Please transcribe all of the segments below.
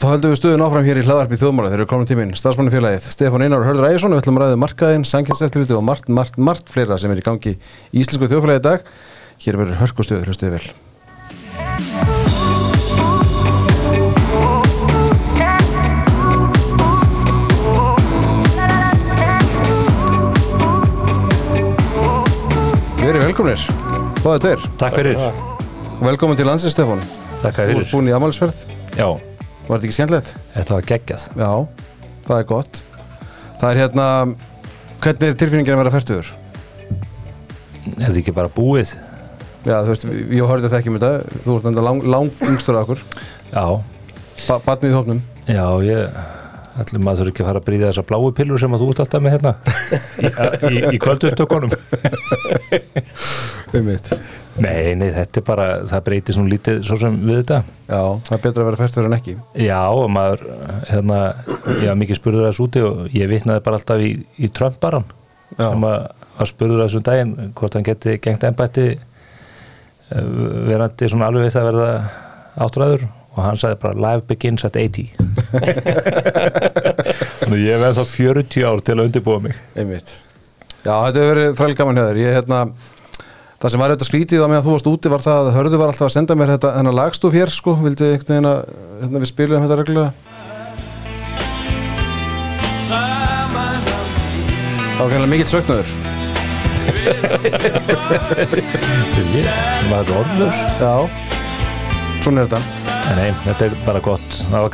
Þá höldum við stöðun áfram hér í hlaðarpi þjóðmála þegar við komum tíminn. Stafsmanni félagið Stefán Einar Hörður Ægjesson við ætlum að ræða um markaðinn, sanginseftiliti og margt, margt, margt fleira sem er í gangi í Íslensku þjóðfélagi í dag. Hér verður hörkustöður, hlustuðu vel. Verið velkomnir, báðið tveir. Takk fyrir. Velkomin til landsins Stefán. Takk Þú fyrir. ert búin í amálsferð. Já, Var þetta ekki skemmtilegt? þetta var geggjað. Já, það er gott. Það er hérna, hvernig er tilfinningin að vera færtugur? Er þetta ekki bara búið? Já, þú veist, ég hörði það ekki um þetta, þú ert enda lang, lang yngstur af okkur, Já, ba batnið í hópnum. já, ég ætlum maður þurfi ekki að fara að bríða þessar bláu pillur sem að þú ert alltaf með hérna í, í, í kvöldu upptökunum. Um mitt. Nei, nei, þetta er bara, það breytir svona lítið svo sem við þetta. Já, það er betra að vera færtugur en ekki. Já, og maður, hérna, ég var mikið spurður þess úti og ég vitnaði bara alltaf í, í Trump-baran Já, sem að, að spurður þessum daginn hvort hann geti gengt ennbætti verandi svona alveg það að verða áttræður og hann sagði bara life begins at 80 Þannig ég veð þá 40 ár til að undirbúa mig um mitt. Já, þetta hefur verið fræl gaman hjá þér. Ég, hérna, það sem var auðvitað skrítið á meðan þú varst úti var það að hörðu var alltaf að senda mér þetta, þennan lagstúf hér, sko, vildi einhvern veginn að, hérna, við spilum þetta reglulega. Það var kannilega mikill söknuður. maður er orðlur Já, svona er þetta. nei, þetta er bara gott. Það var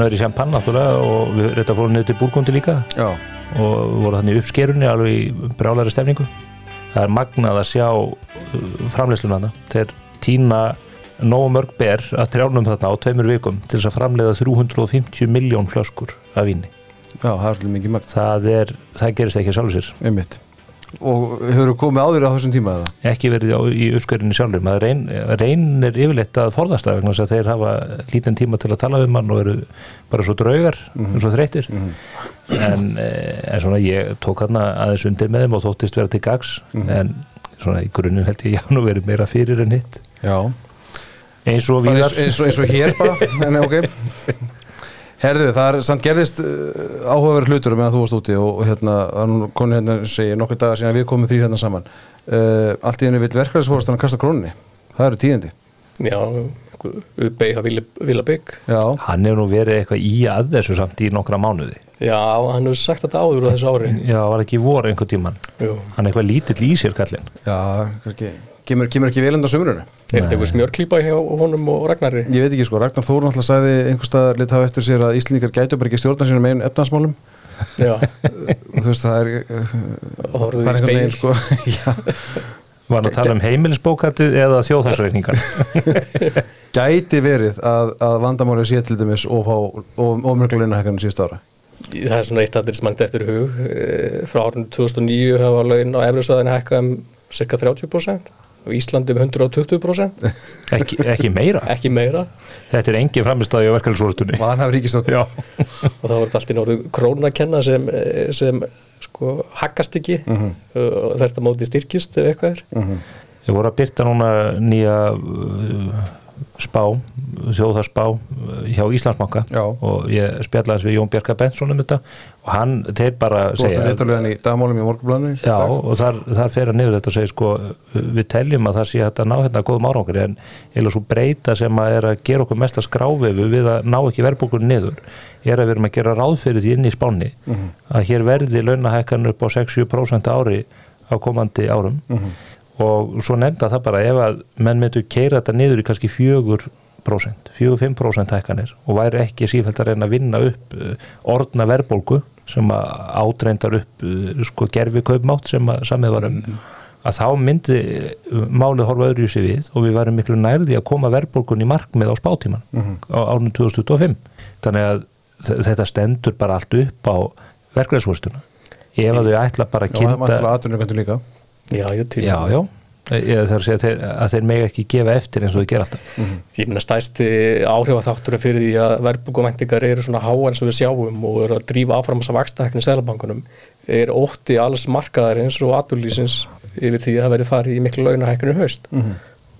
að vera í náttúrulega og við reynda fórum niður til Búrgundi líka. Já, og voru þannig uppskerunni alveg í brjálæri stemningu það er magnað að sjá framleysluna þarna þeir tína nógu mörg ber að trjánum þarna á tveimur vikum til þess að framleiða 350 miljón flöskur af víni já, það er svolítið mikið magt. það, er, það gerist ekki sjálfur sér Einmitt. Og hefur komið áður á þessum tíma eða? ekki verið á, í uppskerunni sjálfur. Maður reyn, reynir yfirleitt að forðast það vegna þess að þeir hafa lítinn tíma til að tala við mann og eru bara svo draugar og svo þreytir en, eh, en svona ég tók þarna aðeins undir með þeim og þóttist vera til gags en svona í grunninn held ég já nú verið meira fyrir en hitt. Já. eins og eins, eins, og, eins og hér bara, en ok. Herðu, það er samt gerðist uh, áhugaverð hlutur meðan þú varst úti og, og hérna, það nú konið hérna, segi, nokkur dagar síðan við komum þrýr hérna saman. Uh, allt í henni vill verkefæðisfórastan að kasta krónunni. Það eru tíðindi. Já, bygg. Já, hann hefur nú verið eitthvað í að þessu samt í nokkra mánuði Já, hann hefur sagt þetta áður á þessu ári. já var ekki voru einhver tíman Jú. hann er eitthvað lítill í sér kallinn já, kannski, kemur, kemur ekki vel undan sömurinu. Er þetta eitthvað smjörklípa hjá honum og Ragnari? Ég veit ekki sko, Ragnar Þórun alltaf sagði einhver staðar lit hafa eftir sér að Íslendingar gætu bara ekki stjórna sínum einu efnansmálum Já, og þú veist það er og horfðu það er einhvern veginn sko. Já, var hann að tala um heimilisbókartið eða þjóðhagsreikningar? Gæti verið að, að vandamáli sé til dæmis og fá ofmörgla launahækkanum síðust ára? Það er svona eitt aðrið sem mann eftir hug. Eh, Frá árinu 2009 hafa laun á efriðsvæðinu hækkað um cirka 30% og Íslandi um 120%, ekki, ekki meira? Ekki meira. Þetta er engin framistæði á verkefælisfórastunni og þá var þetta allt í norðu krónu að kenna sem, sem sko haggast ekki. Og þetta móti styrkist ef eitthvað er. Ég voru að byrta núna nýja uh, spá, þjóðarspá uh, hjá Íslandsbanka. Já. og ég spjallaðis við Jón Bjarka Bensson um þetta. Og hann, þeir bara Þú varst segja með viðtöluðan í dagmálum í morgunblanu Já, og þar, þar fer að niður þetta og segir sko, við teljum að það sé að ná hérna góðum árangri en eða svo breyta sem að er að gera okkur mest að skráfiðu við að ná ekki verðbókur niður er að við erum að gera ráð fyrir því inn í spánni að hér verði launahækkan upp á 6-7% ári á komandi árum og svo nefnda það bara ef að menn myndu keira þetta niður í kannski 4% 4-5% hækkanir og væri ekki sífælt að reyna að vinna upp uh, orðna verðbólgu sem að átreindar upp uh, sko gerfi kaupmátt sem að samið var um að þá myndi uh, málið horfa öðru í sig við og við værum miklu nærði að koma verðbólgun í markmið á spátíman á árunum 2025 þannig að þetta stendur bara allt upp á verklæðsvörstuna ef að þau ætla bara að Já, maður kynnta til aðtunarkvæmdu líka Já, já, já, ég þarf að segja að þeir, að þeir mega ekki gefa eftir eins og þau gera alltaf. Ég meina stæsti áhrifaþátturinn fyrir því að verðbúkumvæntingar eru svona há eins og við sjáum og eru að drífa áfram þess að vaksta hækni sælabankunum er ótti alls markaðar eins og aturlýsins yfir því að það verði farið í miklu launahækkunum haust.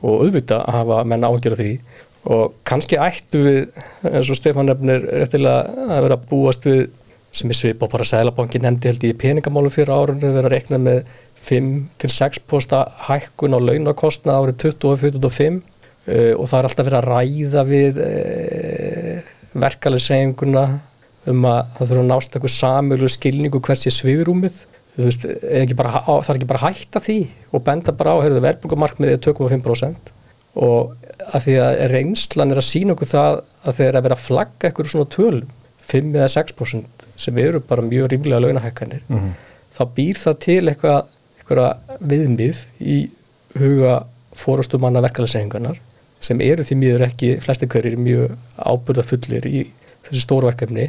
Og auðvitað hafa menn ágjör af því. Og kannski ættu við eins og Stefán nefnir réttilega að vera búast við sem er svip á bara Sælabankin nefndi held í peningamálum fyrir árunni að vera að rekna með 5-6% hækkun á launakostna árið 2045 uh, og það er alltaf verið að ræða við uh, verkefælisenguna um að það þurfa að nást eitthvað samölu skilningu hvers ég sviðrúmið veist, er bara, það er ekki bara hætta því og benda bara á verðbúrgumarkmiðið 2,5% og að því að reynslan er að sína okkur það að þeir að vera að flagga eitthvað svona tölum 5 eða 6% sem eru bara mjög rímlega launahækkanir mm -hmm. þá býr það til eitthvað, eitthvað viðmið í huga fórustumanna verkefælisengurnar sem eru því mjög ekki flesti hverjir mjög ábyrðafullir í þessu stórverkefni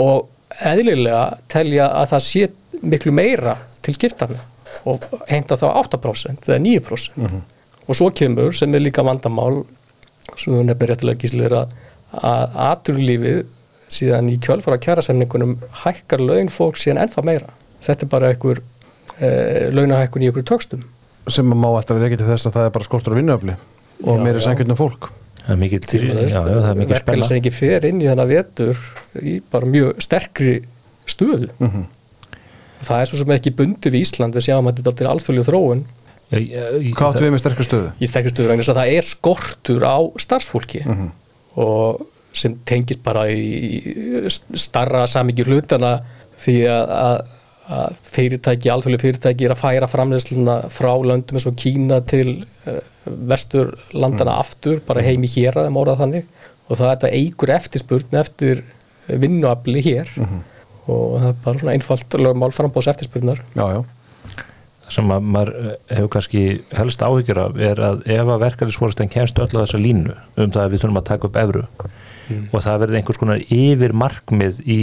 og eðlilega telja að það sé miklu meira til skiptarna og heimta þá 8% eða 9% mm -hmm. og svo kemur sem er líka vandamál sem við nefnum réttilega gíslir að aturlífið síðan í kjölfara kjærasemningunum hækkar laun fólk síðan ennþá meira. Þetta er bara einhver e, launahækkun í einhverju tökstum sem má alltaf ekki til þess að það er bara skortur á vinnuöfli og meiri sengjöndum fólk. Það er mikil, já, já, það er mikil spenna. verkefni sem ekki fer inn í þennan vetur í bara mjög sterkri stöðu. Mm -hmm. það er svo sem ekki bundið í Ísland við sjáum að þetta er alþjóðlega þróun. Hvað áttu við með sterkri stöðu? Í sterkri stöðu vegna þess að það er skortur á starfsfólki mm -hmm. og sem tengir bara í starra samíkjur hlutana því að, að, fyrirtæki, alþjóðlega fyrirtæki er að færa framleysluna frá löndum eins og Kína til uh, vestur landana mm. aftur, bara heim í hér að það móra þannig og það er þetta eigur eftirspurn eftir vinnuafli hér mm -hmm. og það er bara svona einfalt lögmál frambóðs eftirspurnar Já, já Það sem að maður eh, hefur kannski helst áhyggjur af er að ef að verkefnisfórastegn kemst öll á þessa línu um það að við þurfum að taka upp efru mm. og það verði einhvers konar yfir markmið í,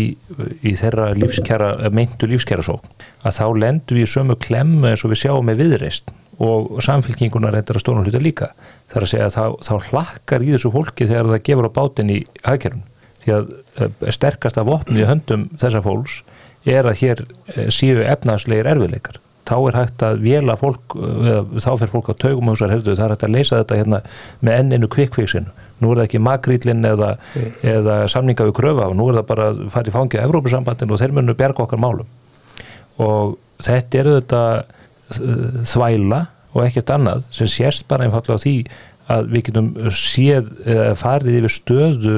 í þeirra lífskjara, meintu lífskjara svo að þá lendur við í sömu klemmu eins og við sjáum með viðreist og samfélkingunar reyndar að stóna hluta líka. Þar að segja að þá, þá hlakkar í þessu fólki þegar það gefur á bátinn í hagkerfum því að eh, sterkast af opnið höndum þessa fólks er að hér eh, séu efnaðslegir erfiðleikar. Þá er hægt að vela fólk eh, eða þá fer fólk á taugum og það er hægt að leysa þetta hérna með enninu kvikkvíksinu nú er það ekki makrýtlinn eða, mm. eða samninga við kröfa og nú er það bara að fara í fangja Evrópussambandin og þeir munu berga okkar málum og þetta eru þetta þvæla og ekkert annað sem sést bara einfallega á því að við getum séð farið yfir stöðu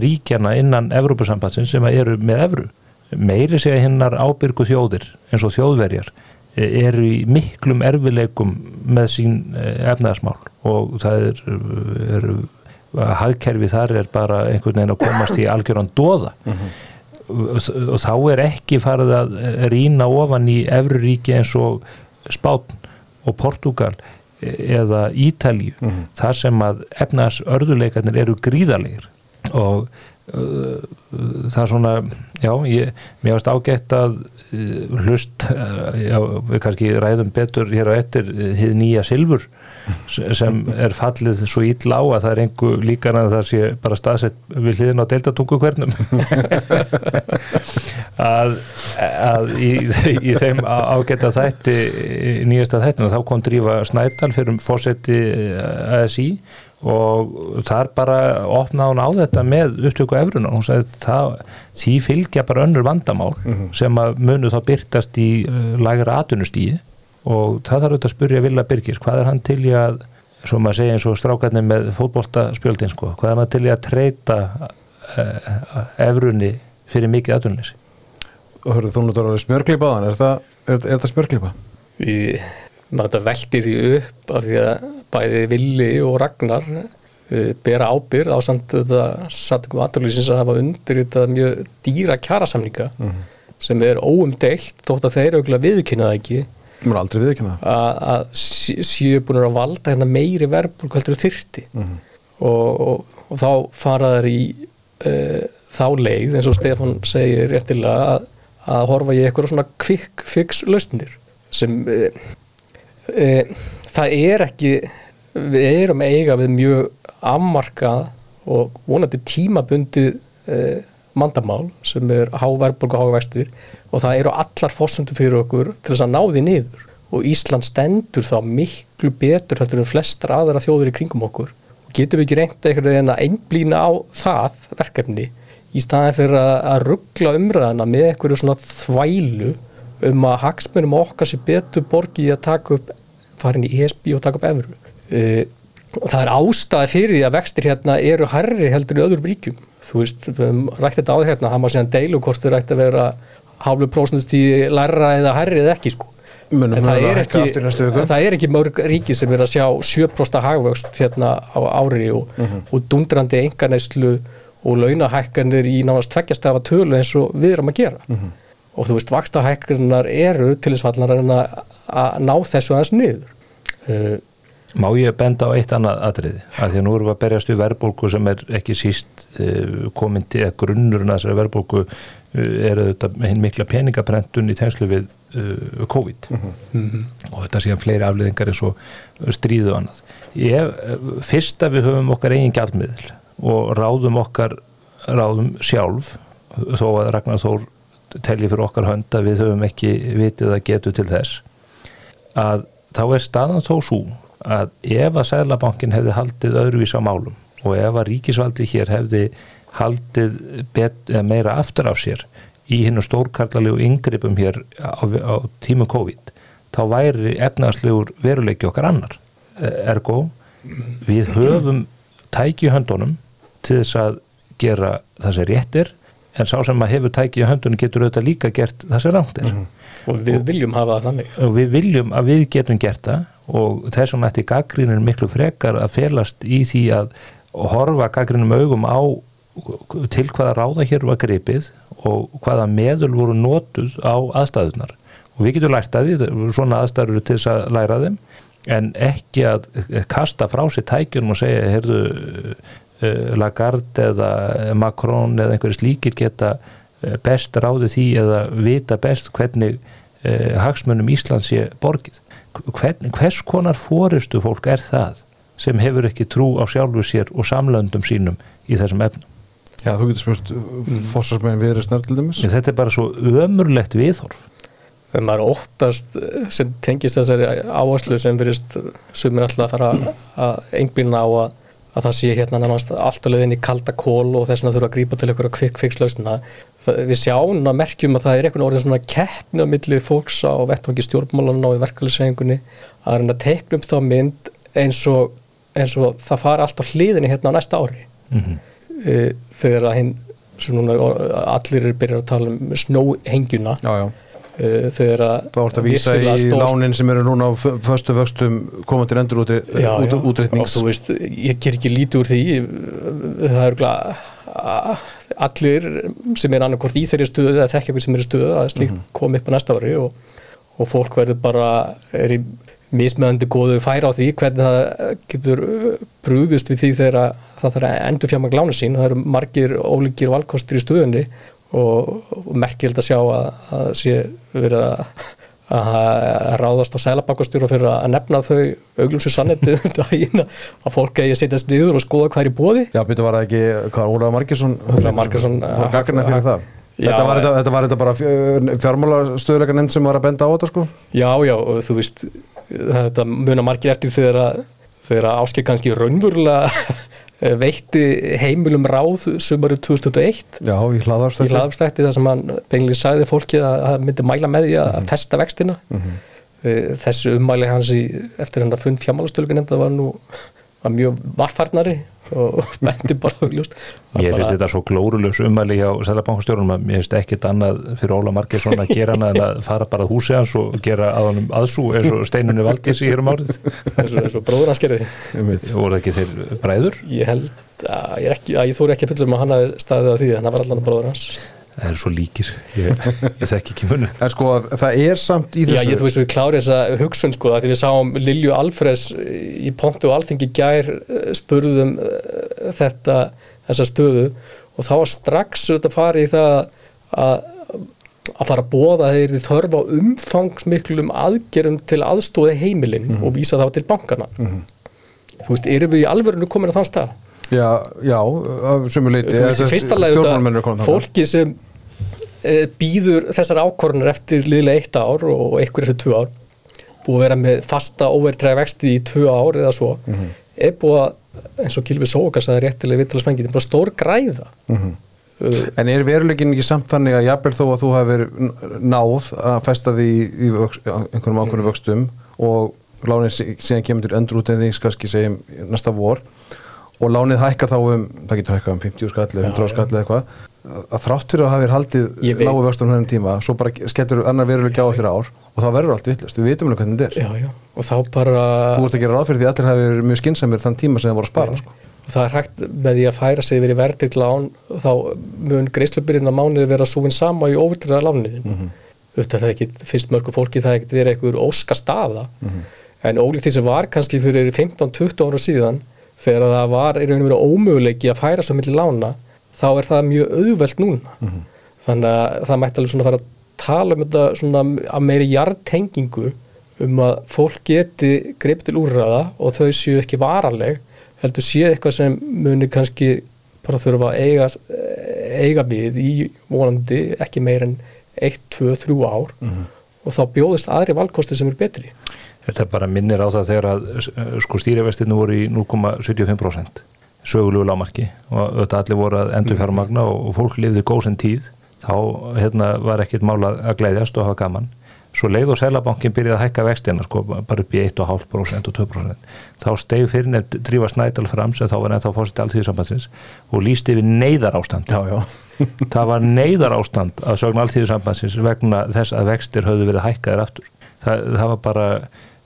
ríkjana innan Evrópusambansin sem eru með Evru. Meiri segja hinnar ábyrgu þjóðir eins og þjóðverjar eru í miklum erfileikum með sín eh, efnaðasmál og það er, er hagkerfi þar er bara einhvern veginn að komast í algjörðan dóða uh mhm. -huh. og þá er ekki farið að rína ofan í Evruríki eins og Spátn og Portugal eða Ítalju mm -hmm. þar sem að efnars örðuleikarnir eru gríðarlegar og uh, það er svona já, ég, mér varst ágætt að uh, hlust uh, já, við kannski ræðum betur hér á ettir hið uh, nýja silfur sem er fallið svo ítla á að það er engu líkan að það sé bara staðsett við hliðin á deltatungu hvernum að, að í, í þeim ágæta þætti nýjasta þættina þá kom Drífa Snædal fyrir fósetti ASI og þar bara opnaði hún á þetta með upptöku efruna og hún sagði það því fylgja bara önnur vandamál mm -hmm. sem að munu þá byrtast í uh, lagra atunustíði og það þarf auðvitað að spurja Villa Birgis hvað er hann til í að svo maður segja eins og strákarnir með fótboltaspjöldin sko, hvað er hann til í að treyta uh, efrunni fyrir mikið aðunleysi og hörðu þú núttur að smjörglipa á hann er það, er, er það smjörglipa? Við maður veldir því upp af því að bæði Villi og Ragnar uh, bera ábyrð á samt þetta sattum aðurlýsins að hafa undir þetta mjög dýra kjærasamlinga uh mhm. -huh. sem er óumdeilt þótt að þeir auðvitað viðkynnaða ekki að séu búin að valda hérna meiri verbulg heldur þyrti uh mhm. -huh. og, og, og þá faraður í uh, þá leið eins og Stefan segir réttilega að, að horfa í eitthvað svona kvikk fix lausnir sem uh, það er ekki við erum eiga við mjög afmarkað og vonandi tímabundið mandamál sem er háverðbólk og hávextir og það eru allar fórsöndu fyrir okkur til þess að ná því niður. Og Ísland stendur þá miklu betur heldur en flestar aðra þjóður í kringum okkur. Og getum við ekki reynt einhvern veginn að einblýna á það verkefni í staðin fyrir að, ruggla umræðana með einhverju svona þvælu um að hagsmunum okkar sé betur borgi að taka upp farin í ESB og taka upp efru og það er ástæði fyrir því að vextir hérna eru herri heldur í öðrum ríkjum. Þú veist, við höfum rætt þetta á því hérna það má segja deilu hvort þau rætt að vera hálfu prósnust í læra eða herri eða ekki sko. En það að er, ekki, það er ekki mörg ríki sem er að sjá 7% hagvöxt hérna á ári og, Mhm. og dundrandi enganæslu og launahækkanir í nánast tveggjast af að tölu eins og við erum að gera. Mhm. og þú veist, vakstahækkanar eru til þess að, ná þessu aðeins niður. Uh, Má ég benda á eitt annað atriði? Að því að nú erum við að berjast við verðbólku sem er ekki síst uh, komin til að grunnurinn að þessari verðbólku uh, er þetta hinn mikla peningaprentun í tegnslu við uh, COVID. Og þetta séðan fleiri afleðingar eins og stríðu og annað. Ég, fyrst að við höfum okkar eigin gjaldmiðl og ráðum okkar ráðum sjálf þó að Ragnar Þór telji fyrir okkar hönd að við höfum ekki vitið að getu til þess að þá er staðan þó svo að ef að Sæðlabankin hefði haldið öðruvís á málum og ef að ríkisvaldi hér hefði haldið bet, meira aftur af sér í hinnu stórkarlalegu yngripum hér á, á tímu COVID þá væri efnaðslegur veruleiki okkar annar. Ergo við höfum tæki í höndunum til þess að gera það sem réttir en sá sem að hefur tæki í höndunum getur auðvitað líka gert það sem rántir og við viljum hafa það þannig. og við viljum að við getum gert það og þess vegna ætti gaggrínin miklu frekar að felast í því að horfa gaggrinum augum á til hvaða ráða hér var gripið og hvaða meðul voru notuð á aðstæðunar og við getum lært að því, svona aðstæður eru til þess að læra þeim en ekki að kasta frá sér tækjum og segja, heyrðu Lagarde eða Macron eða einhverju slíkir geta best ráði því eða vita best hvernig eh, hagsmunum Íslands sé borgið. Hvern, hvers konar fóristu fólk er það sem hefur ekki trú á sjálfu sér og samlöndum sínum í þessum efnum? Já, þú getur spurt fórsvarsmegin viðri snartildumis Þetta er bara svo ömurlegt viðhorf. þegar maður óttast eh, sem tengist þessari áherslu sem verist sumir alltaf að fara að einblýna á að, að það sé hérna nánast allt að leiðin í kalda kól og þess vegna þurfa að grípa til einhverja kvikk fikkslausna við sjáum að merkjum að það er einhvern orðin svona keppni á milli fólks á vettvangi stjórnmálan og í verkefælisreiningunni að reyna að teikna upp þá mynd eins og, eins og það fara allt á hliðinni hérna á næsta ári. Mm -hmm. þegar að hinn sem núna allir er byrjar að tala um snóhengjuna. Já, já, þegar að þá ert að vísa í stór- lánin sem eru núna á föstu vöxtum komandi endur út, já, út, já. útreiknings og þú veist, ég ger ekki lítið úr því það er glæð allir sem er annarkort í þeirri stöðu eða þekk eitthvað sem er í stöðu að slíkt Mhm. komi upp á næsta ári og, og fólk verður bara er í mismöðandi góðu færa á því hvernig það getur brúðist við því þegar það þarf að endur fjármagn lánu sín það eru margir ólíkir valkostir í stöðunni og, og merkild að sjá að, að sé verið að að ráðast á sælabakastjóra fyrir að nefna þau augljósu sannetti um að fólk eigi að setjast niður og skoða hvað er í bóði Já, byrju var það ekki, hvað, Ólaður Ólafur Margeirsson, var gaggrina fyrir það? Já, Þetta var þetta, þetta var þetta bara fjármála stöðuleika nefnd sem var að benda á þetta sko? Já, já, þú veist þetta muna margir eftir þegar að áskil kannski raunverulega veitti heimilum ráð sumarið 2021 Já, í í hlaðarstætti þar sem hann beinlega sagði fólki að það myndi mæla með því að festa vextina. Eh, þessu ummæli hans í, eftir hann að fund fjármálastölugun enda var nú var mjög varfarnari og bendi bara augljóst Mér finnst þetta svo glórulegs umæli hjá Sælabankastjórnum að mér finnst ekkit annað fyrir Óla Margeirsson að gera en að fara bara að húsi hans og gera aðanum aðsú eins og steinunni valdís í hérum árið. Eins og, eins og bróður hans gerði. Voru ekki þeir bræður? Ég held að ég, ekki, að ég þóri ekki að fullur um að hann hafi staðið að því en það var allan bróður hans það er svo líkir. Ég, ég þekki ekki munu En sko, það er samt í Já, þessu ég þú veist við klári þessa hugsun sko að því við sáum Lilju Alfres í Pontu og Alþingi gær eh, spurðum eh, þetta þessa stöðu. Og þá var strax þetta farið í það að að fara að bóða þeir þörfa á umfangsmiklum aðgerum til aðstóði heimilin Mhm. og vísa þá til bankana þú veist, erum við í alvörinu komin á þann stað Já, já, af sömu leiti þú veist, í fyrsta lagi Stjórnmálmenn eru komin þetta fólki sem e, býður þessar ákvorðunar eftir liðlega eitt ár og einhver eftir tvö ár búið að vera með fasta óvertræða vexti í tvö ár eða svo Mhm. er búið að eins og Kilvi Sókas að það er réttilega vittala spengi, þetta er bara stór græða Mhm. uh, En er veruleikin ekki samt þannig að jafnvel þó að þú verið náð að festa því í vöx, einhverjum ákveðnum vöxtum og sí- síðan kemur til öndrútendings kannski segjum næsta vor og lánið hækkar þá um, það getur hækkað um 50 skall, 100 skall eða eitthvað. Að þrátt fyrir að hafi verið haldið lágu vöxtum henni tíma, svo bara skellur annar veruleik á eftir ár og þá verður allt vittlust, við vitum alveg hvernig þetta er. Já, já, og þá bara Þú ert að gera ráð fyrir því að allir hafi verið mjög skinsamir þann tíma sem það voru að spara sko. og það er hægt með því að færa sig í verðrikt lán þá mun greiðslubyrjun á mánuði vera súin sama í óvertriða lániðin mm -hmm. þetta er ekki fyrst mörgu fólki það er ekkert verið einhver óska staða en ólíkt því sem var kannski fyrir 15-20 ára síðan þegar það var í raun og veru ómöguleiki að færa svo milli lána þá er það mjög auðvelt núna. Þannig að það mætti alveg svona fara að tala um þetta svona að meiri jartengingu um að fólk geti greip til úrraða og þau séu ekki varanleg heldur séu eitthvað sem muni kannski bara þurfa að eiga, eiga við í vonandi ekki meir en 1, 2, 3 ár og þá bjóðist aðri valkosti sem eru betri Þetta bara minnir á það þegar að eh, sko stýrivestinu voru í 0,75% sögulegu lámarki og þetta allir voru að endur fjármagna og, og fólk lifði góðsinn tíð þá hérna, var ekkit mála að gleyðjast og hafa gaman. Svo leið og selabankin byrjaði að hækka vextina sko, bara upp í 1,5% og 2% þá steg fyrir nefnd drífa snædal fram sem þá var nefnt á fórsitt alltíðsambansins og líst yfir neyðar ástand Já, já. Það var neyðar ástand að sögna alltíðsambansins vegna þess að vextir höfðu verið hækkaðir aftur. Það, það var bara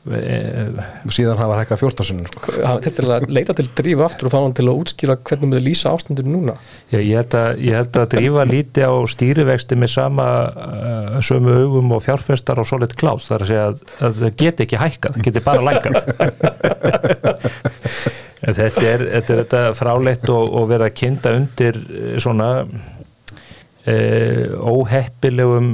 og síðan hafa hækkað 14 sinni sko. Þetta er að leita til drífa aftur og fá hann til að útskýra hvernig við lýsa ástandur núna? Já, ég held að, ég held að drífa líti á stýrivexti með sama uh, sömu augum og fjárfestar og solid cloud þar að segja að, að það geti ekki hækkað, geti bara lækkað. Þetta er þetta, er þetta fráleitt og, og vera að kynda undir eh, svona uh, óheppilegum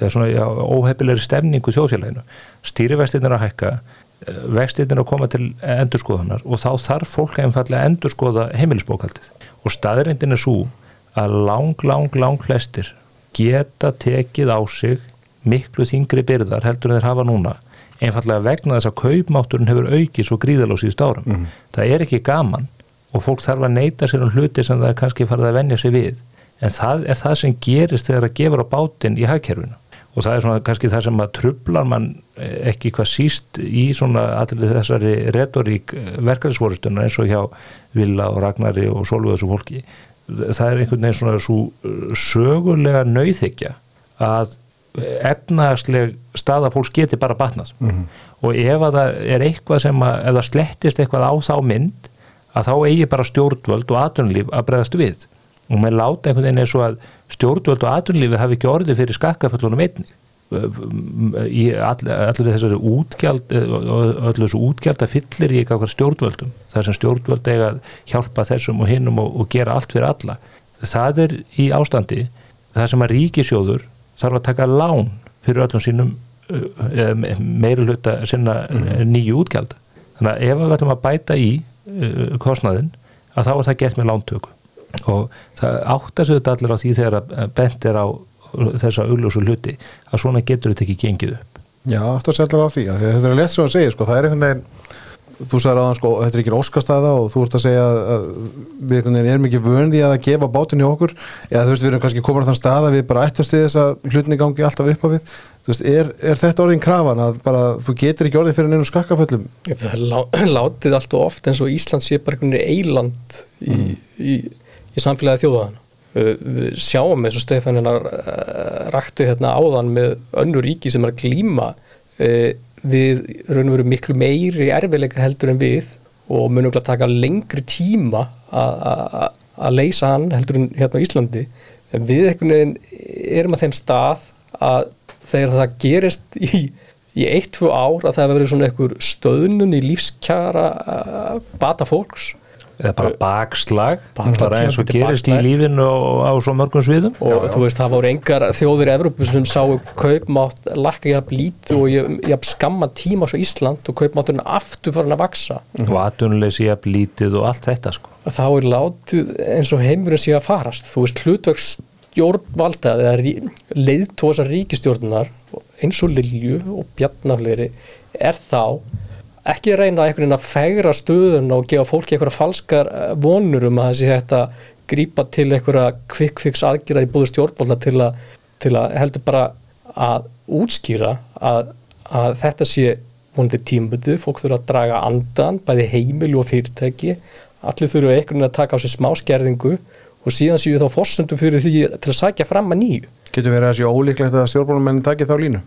já, svona, já, óheppilegri stemningu þjóðfélaginu. Stýrivextin er að hækka eh, vextin er að koma til endurskoðunar og þá þarf fólk einfallega að endurskoða heimilisbókaldið og staðrindin er svo að lang, lang, lang flestir geta tekið á sig miklu þingri byrðar heldur en þeir hafa núna einfallega vegna þess að kaupmátturinn hefur aukið svo gríðal á síðust árum. Það er ekki gaman og fólk þarf að neyta sér um hluti sem það kannski farið að venja sig við en það er það sem gerist þegar það gefur á bátinn í hagkerfinu. Og það er svona kannski það sem að trublar mann eh, ekki hvað síst í svona allir þessari retorík verkefnisvorustunar eins og hjá Villa og Ragnari og Solveig þessu fólki. Það er einhvern veginn svona svo sögulega nauðhyggja að efnagsleg staða fólks geti bara batnað. Og ef að það er eitthvað sem að, ef það slettist eitthvað á þá mynd að þá eigi bara stjórnvöld og atvinnulíf að bregðast við og maður láta einhvern veginn eins og að stjórnvöld og atvinnulífi hafi ekki orði fyrir skakkaföllunum einni. Í all, allir þessari útgjald allir þessu útgjald að fyllir í eitthvað stjórnvöldum þar sem stjórnvöld eiga að hjálpa þessum og hinnum og, og gera allt fyrir alla. Það er í ástandi það sem að ríkisjóður þarf að taka lán fyrir öllum sínum meiri hluta sinna nýju útgjald þannig að ef við ætlum að bæta í kostnaðin að þá er það gert með lántöku og það sig þetta allir á því þegar að bent er á þessa augljósu hluti að svona getur þetta ekki gengið upp. Já, að selja á því að þetta er létt svo að segja sko, það er einhvern veginn þú sagði ráðan sko, þetta er ekki óskastæða og þú ert að segja að við einhvern veginn erum ekki vöndi að gefa bátinn í okkur. Eða þú veist, við erum kannski komin á þann stað að við bara ættast við þess að hlutinni gangi alltaf upp á við. Þú veist, er, er þetta orðin krafan að bara þú getur ekki orðið fyrir neina skakkaföllum? Það er lá, látið allt og oft eins og Ísland sé bara einhvern veginn eiland í, mm. í, í, samfélagi þjóðaðan við sjáum eins og Stefán hérna rakti hérna áðan með önnu ríki sem er að glíma við raun og veru miklu meiri erfiðleika heldur en við og munum að taka lengri tíma að leysa hann heldur en hérna á Íslandi. En við veginn erum að þeim stað að þegar það gerist í, í eitt, tvo ár að það verið svona einhver stöðnun í lífskjara bata fólks eða bara bakslag, bakslag bara eins og gerist bakslag. í lífinu á, á svo mörgum sviðum. Og já, já. þú veist það voru engar þjóðir Evrópu sem sáu kaupmátt lakka jafn lítu og jafn skamma tíma svo Ísland og kaupmátturinn aftur farin að vaksa og aðtunleysi jafn lítið og allt þetta sko. Þá er látið eins og heimurinn sé að farast. Þú veist hlutverk stjórnvalda eða leiðtósa ríkistjórnar eins og Lilju og Bjarnafleiri er þá ekki reyna einhvern veginn að fegra stöðun og gefa fólki einhverja falskar eh, vonur um að sé hægt að grípa til einhverja kvikkfix aðgjara í búðu stjórnbólna til, til að heldur bara að útskýra að, að þetta sé vonandi tímbutu, fólk þurfa að draga andan, bæði heimil og fyrirtæki. Allir þurfa einhvern veginn að taka á sig smá skerðingu og síðan séu þá fórsöndum fyrir því til að sækja fram að nýju. Getur verið að það sé ólíklegt að stjórnbólamennin takið þá línu?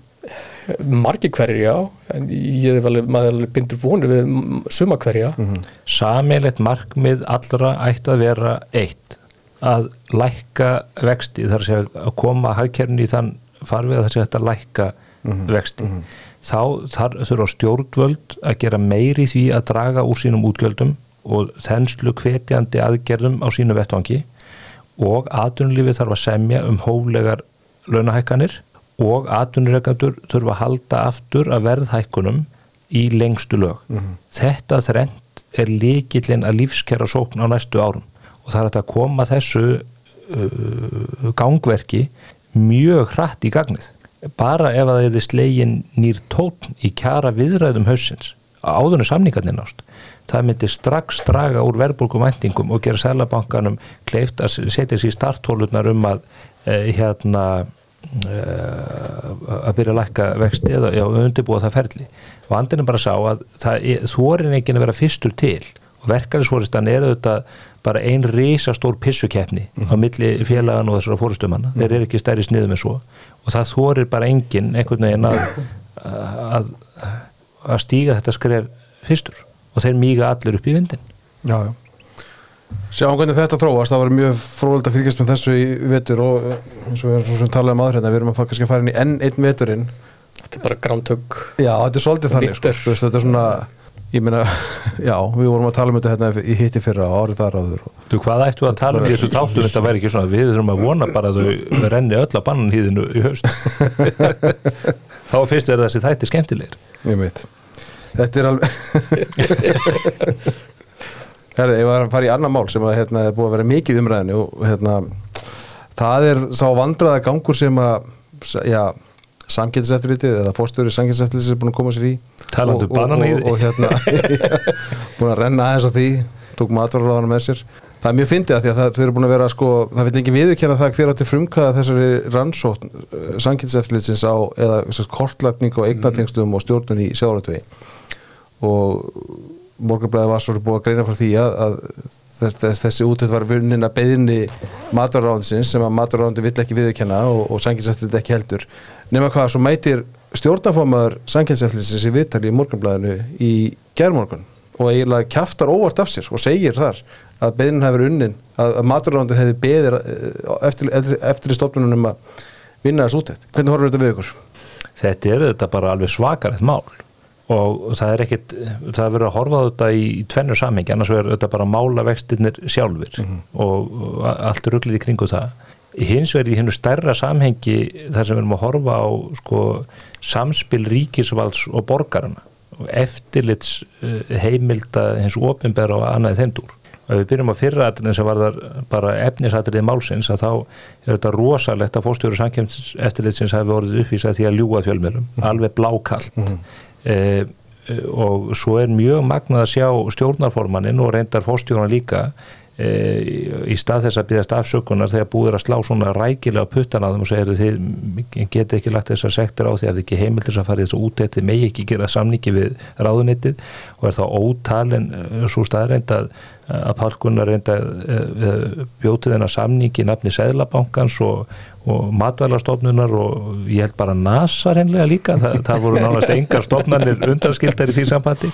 Margir hverjir já en ég er vel, maður alveg bindur vonu við suma hverja mm -hmm. Samilegt markmið allra ætti að vera eitt að lækka vexti þar að, að koma hagkerni í þann farfið að það sé að lækka mm -hmm. vexti mm -hmm. þá þurfa stjórnvöld að gera meiri því að draga úr sínum útgjöldum og þenslu hvetjandi aðgerðum á sínu vettvangi og aðunlífi þarf að semja um hóflegar launahækkanir og atvinnureikandur þurfa að halda aftur að verðhækkunum í lengstu lög. Mm -hmm. Þetta þrend er líkillin að lífskjara sókn á næstu árum og það er að koma þessu uh, gangverki mjög hratt í gagnið. Bara ef að það er slegin nýr tótn í kjara viðræðum hausins áðurnu samningarnir nást það myndir strax draga úr verðbólkumæntingum og gera sælabankanum kleift að setja sér starthólunar um að eh, hérna að byrja að lækka vexti eða undirbúa það ferli. Og andin er bara að sá að þú er ekki að vera fyrstur til. Og verkefnisfóristan er auðvitað bara einn risastór pissukeppni mm á milli félagan og þessara fóristumanna mm þeir eru ekki stærri sniðum en svo. Og það þorir bara enginn einhvern veginn að, að, að stíga þetta skref fyrstur. Og þeir mýga allir upp í vindin Já, já Sjáum hvernig þetta þróast, það var mjög fróðilegt að fylgjast með þessu í vetur og eins og við erum talað um aðhrifna, við erum að fara kannski að fara inn í enn einn veturinn. Þetta er bara grántök Já, þetta er svolítið þannig, sko, veist, þetta er svona ég meina, já, við vorum að tala um þetta hérna í hitti fyrra árið þar áður Þú, hvað ættu að tala um þessu þáttu þetta væri ekki svona, við þurfum að vona bara að þau renni öll að bannan híðinu í haust. Þá fyrst er þessi þætti skemmtilegir. Ég veit Þetta er alveg Herði, ég var að fara í annar mál sem að, hérna, er búið að vera mikið umræðinu og hérna, það er sá vandraða gangur sem að já, samgætiseftilitið eða fórstöður í samgætiseftilitið er búin að koma sér í talandu og, banan í því og, hérna búin að renna aðeins á því tók matvarláðana með sér. Það er mjög fyndið að því að það, þau eru búin að vera sko, það vil ekki viðkjöna það hver átti frumkaða þessari rannsótt uh, samgætiseftilitins á eða kortlætning og eignatengstum og stjórnun í sjáratvegi og morgunblæði var svo búið að greina frá því að, að þessi útöð var vunnin að beðinni matvaráðinsins sem að matvaráðindi vill ekki viðkjanna og, og sanginsættilegt ekki heldur nema hvað, svo mætir stjórnafómaður sanginsættilisins í viðtali í morgunblæðinu í gerðmorgun og eiginlega kæftar óvart af sér og segir þar að beðin hefur unnin að, að matvaráðindi hefði beðir eh, eftir, eftir, eftir stofnunum að vinna þessu útöð. Hvernig horfur þetta við ykkur? Þetta er þetta bara alveg svakarett mál og það er ekkit, það er verið að horfa á þetta í tvennur samhengi, annars verður þetta bara mála vextinnir sjálfur mm -hmm. og allt er rugglið í kringu það. Hins vegar í hennu stærra samhengi þar sem við erum að horfa á sko, samspil ríkisvalds og borgarna og eftirlits eh, heimilda hins ofinbæra og annaði þeimdúr og við byrjum á fyrraðatrinn sem var þar bara efnisatriði málsins að þá er þetta rosalegt að fórstjóru samkjöms eftirlitsins hafi vorið uppvísað því að ljúa fjölmjölum, mm -hmm. alveg blákallt mm -hmm og svo er mjög magnað að sjá stjórnarformannin og reyndar fórstjóðan líka e, í stað þess að býðast afsökunar þegar búður að slá svona rækilega puttan á þeim og segja þið geti ekki lagt þessar sektor á því að þið ekki heimil þess að fara í þessu útætti megi ekki gera samningi við ráðunittið og er þá ótalin svo staðreind að að Pálkunnar reynda bjótið þennar samningi í nafni Sæðlabankans og, og matvælarstofnunar og ég held bara NASA reynlega líka, Þa, það voru nánast engar stofnanir undanskildar í því sambandi.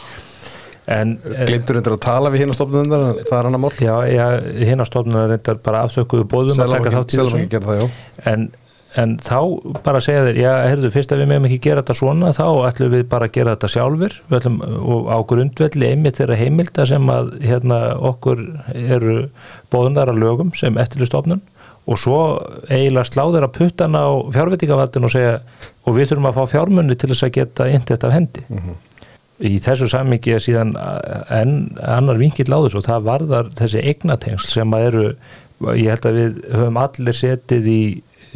Glimtur reyndar að tala við hinn á stofnunar, það er hann að mál? Já, já hinn á stofnunar reyndar bara afsökuðu bóðum að taka þátt í þessu. en en þá bara segja þeir, já, heyrðu, fyrst að við meðum ekki gera þetta svona, þá ætlum við bara að gera þetta sjálfur, við ætlum og á grundvelli einmitt þeirra heimilda sem að hérna okkur eru bóðunar að lögum sem eftirlistofnun og svo eiginlega sláður að puttan á fjárveitingavaldin og segja og við þurfum að fá fjármunni til þess að geta inntett af hendi mm -hmm. í þessu sammingi er síðan enn annar vinkill á þessu og það varðar þessi eignatengsl sem að eru ég held að við höfum allir setið í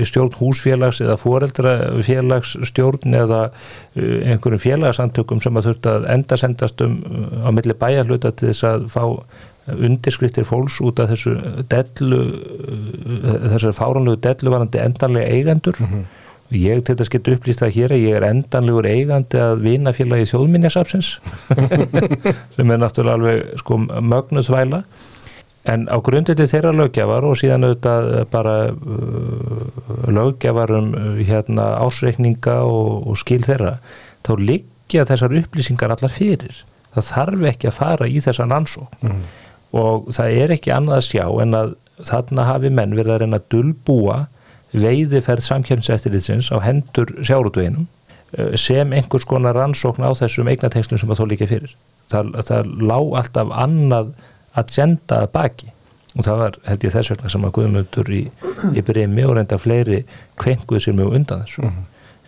stjórn húsfélags eða foreldrafélags stjórn eða uh, einhverjum félagsamtökum sem að þurft að enda sendast um á milli bæjarhluta til þess að fá undirskriftir fólks út af þessu dellu þessar fáránlegu delluvarandi endanlega eigendur. Ég til þess getur upplýst það hér að ég er endanlegur eigandi að vinafélagi þjóðminjasafsins sem er náttúrulega alveg sko mögnuðsvæla en á grundveldi þeirra lögjafar og síðan auðvitað bara uh, lögjafar um uh, hérna ásreikninga og, og skil þeirra þá liggja þessar upplýsingar allar fyrir. Það þarf ekki að fara í þessan ansók Mhm. Og það er ekki annað að sjá en að þarna hafi menn verið að reyna að dulbúa veiðiferð samkjöfnseftirlitsins á hendur sjárútveginum eh, sem einhvers konar rannsókn á þessum eignatengslum sem að þó líka fyrir. Það, það lá alltaf annað agenda baki og það var held ég þess vegna sem að Guðmundur í, í breymi og reynda fleiri kvenguð sér mjög undan þessu.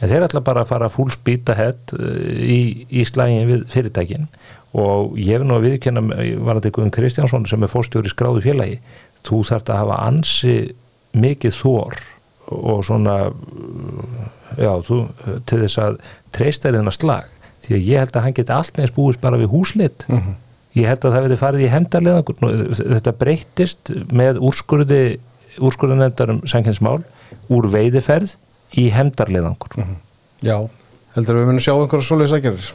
En þeir ætla bara að fara full speed ahead eh, í, í slægin við fyrirtækin og ég hef nú að viðkjanna varandi Guðun Kristjánsson sem er fórstjóri skráðu félagi þú þarft að hafa ansi mikið þór og svona já, þú, til þess að treysta þennar slag. Því að ég held að hann geti allt neins búist bara við húslit ég held að það verið farið í hendarleðangur þetta breyttist með úrskurði úrskurðanendar um sanginsmál úr veiðiferð í hendarleðangur Já, heldur að við munum sjá einhverja svoleiðis aðgerðir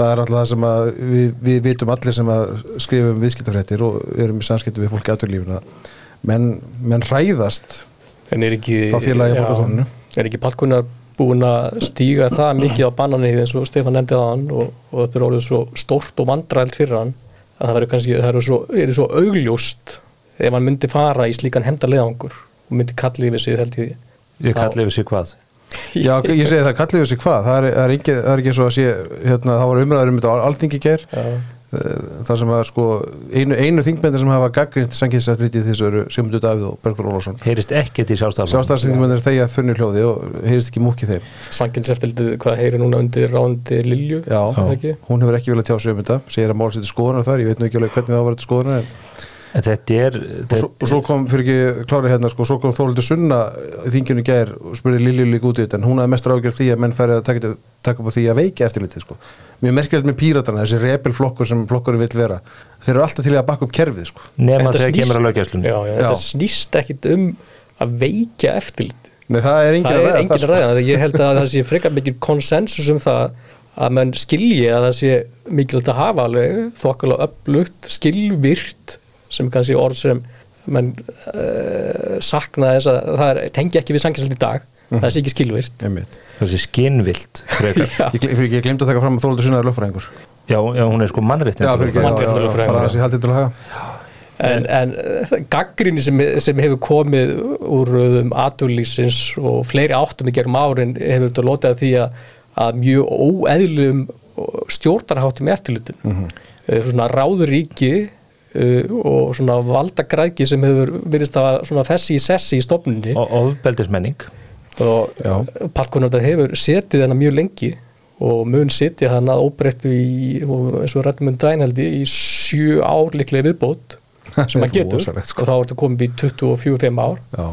það er alltaf það sem að við, við vitum allir sem að skrifum viðskiptafréttir og erum í samskiptu við fólki aðturlífuna menn, menn hræðast En er ekki, Þá félagi já, er ekki Palkunar búin að stíga það mikið á bananið eins og Stefán nefndi það hann og, og þetta er orðið svo stórt og vandrælt fyrir hann að það verður kannski, það er svo, er svo augljóst ef hann myndi fara í slíkan hemdarleðangur og myndi kalli yfir sig held ég. Ég kalli yfir sig hvað Já, ég segi það, kallið þessi hvað? Það er, er, ekki, er eins og að sé hérna, það var umræður um þetta á alþingi gær. Já, þar sem að sko einu, einu þingmyndir sem hafa gaggrind sanginsættrítið þessu eru Sigmundur Davíð og Bergþór Ólafsson heyrist ekkert í sjálfstafan Sjálfstæðsþingmyndir þegar þunni hljóði og heyrist ekki múkið þeim. Sanginseftildi hvað heyri núna undir rándi Lilju Já, ekki? hún hefur ekki viljað tjá sig um þetta segir að mál sér til skoðunar þar, ég veit nú ekki alveg hvernig það var til skoðunar en en þetta er og svo, og svo kom, fyrir ekki klári hérna sko, svo kom Þóruldur Sunna í þinginu gær og spurði Lilju líka út í þetta en hún hafði mest ráðgjörð því að menn færi að taka, taka upp á því að veika eftirlitið sko. mjög merkilegt með píratana, þessi repelflokkur sem flokkurinn vill vera, þeir eru alltaf til að bakka upp kerfið sko. nema Þetta þegar snýst- kemur að löggjæslunni Já, já, þetta Já. snýst ekkit um að veikja eftirlit Nei, það er engin ræða engin sko. ræða það ég held að það sé frekar mikil konsensus um það að mann skilji að það sé mikilvægt að hafa alveg þokkulega upplugt, skilvirt sem kannski orð sem mann uh, sakna þess að það er, tengi ekki við sanginslega í dag. Það sé ekki skilvirt Einmitt. þessi skinnvilt. Ég, ég glemt að taka fram að Þóruldur Sunna er lögfræðingur. Já, já, hún er sko mannrétt Já, fyrir ekki, já, já, já, Mannréttindalögfræðingur, bara já. þess að ég haldið til að haga. En, en uh, gaggrinni sem, sem hefur komið úr um, aturlýsins og fleiri áttum í gerum árin hefur þetta lotið að því að, að mjög óeðlum stjórnarháttum eftirlutin mm -hmm. svona ráðuríki uh, og svona valdagræki sem hefur verið að svona fessi í sessi í stofnunni og ofbeldismenning. Og Já. Palkonarda hefur setið hana mjög lengi og mun setið hana óbreyttu í, og eins og rættum um dæn held ég, í sjö ár líklega viðbót sem að er getur. Rosalegt, sko. og þá er þetta komið í 24-5 ár. Já,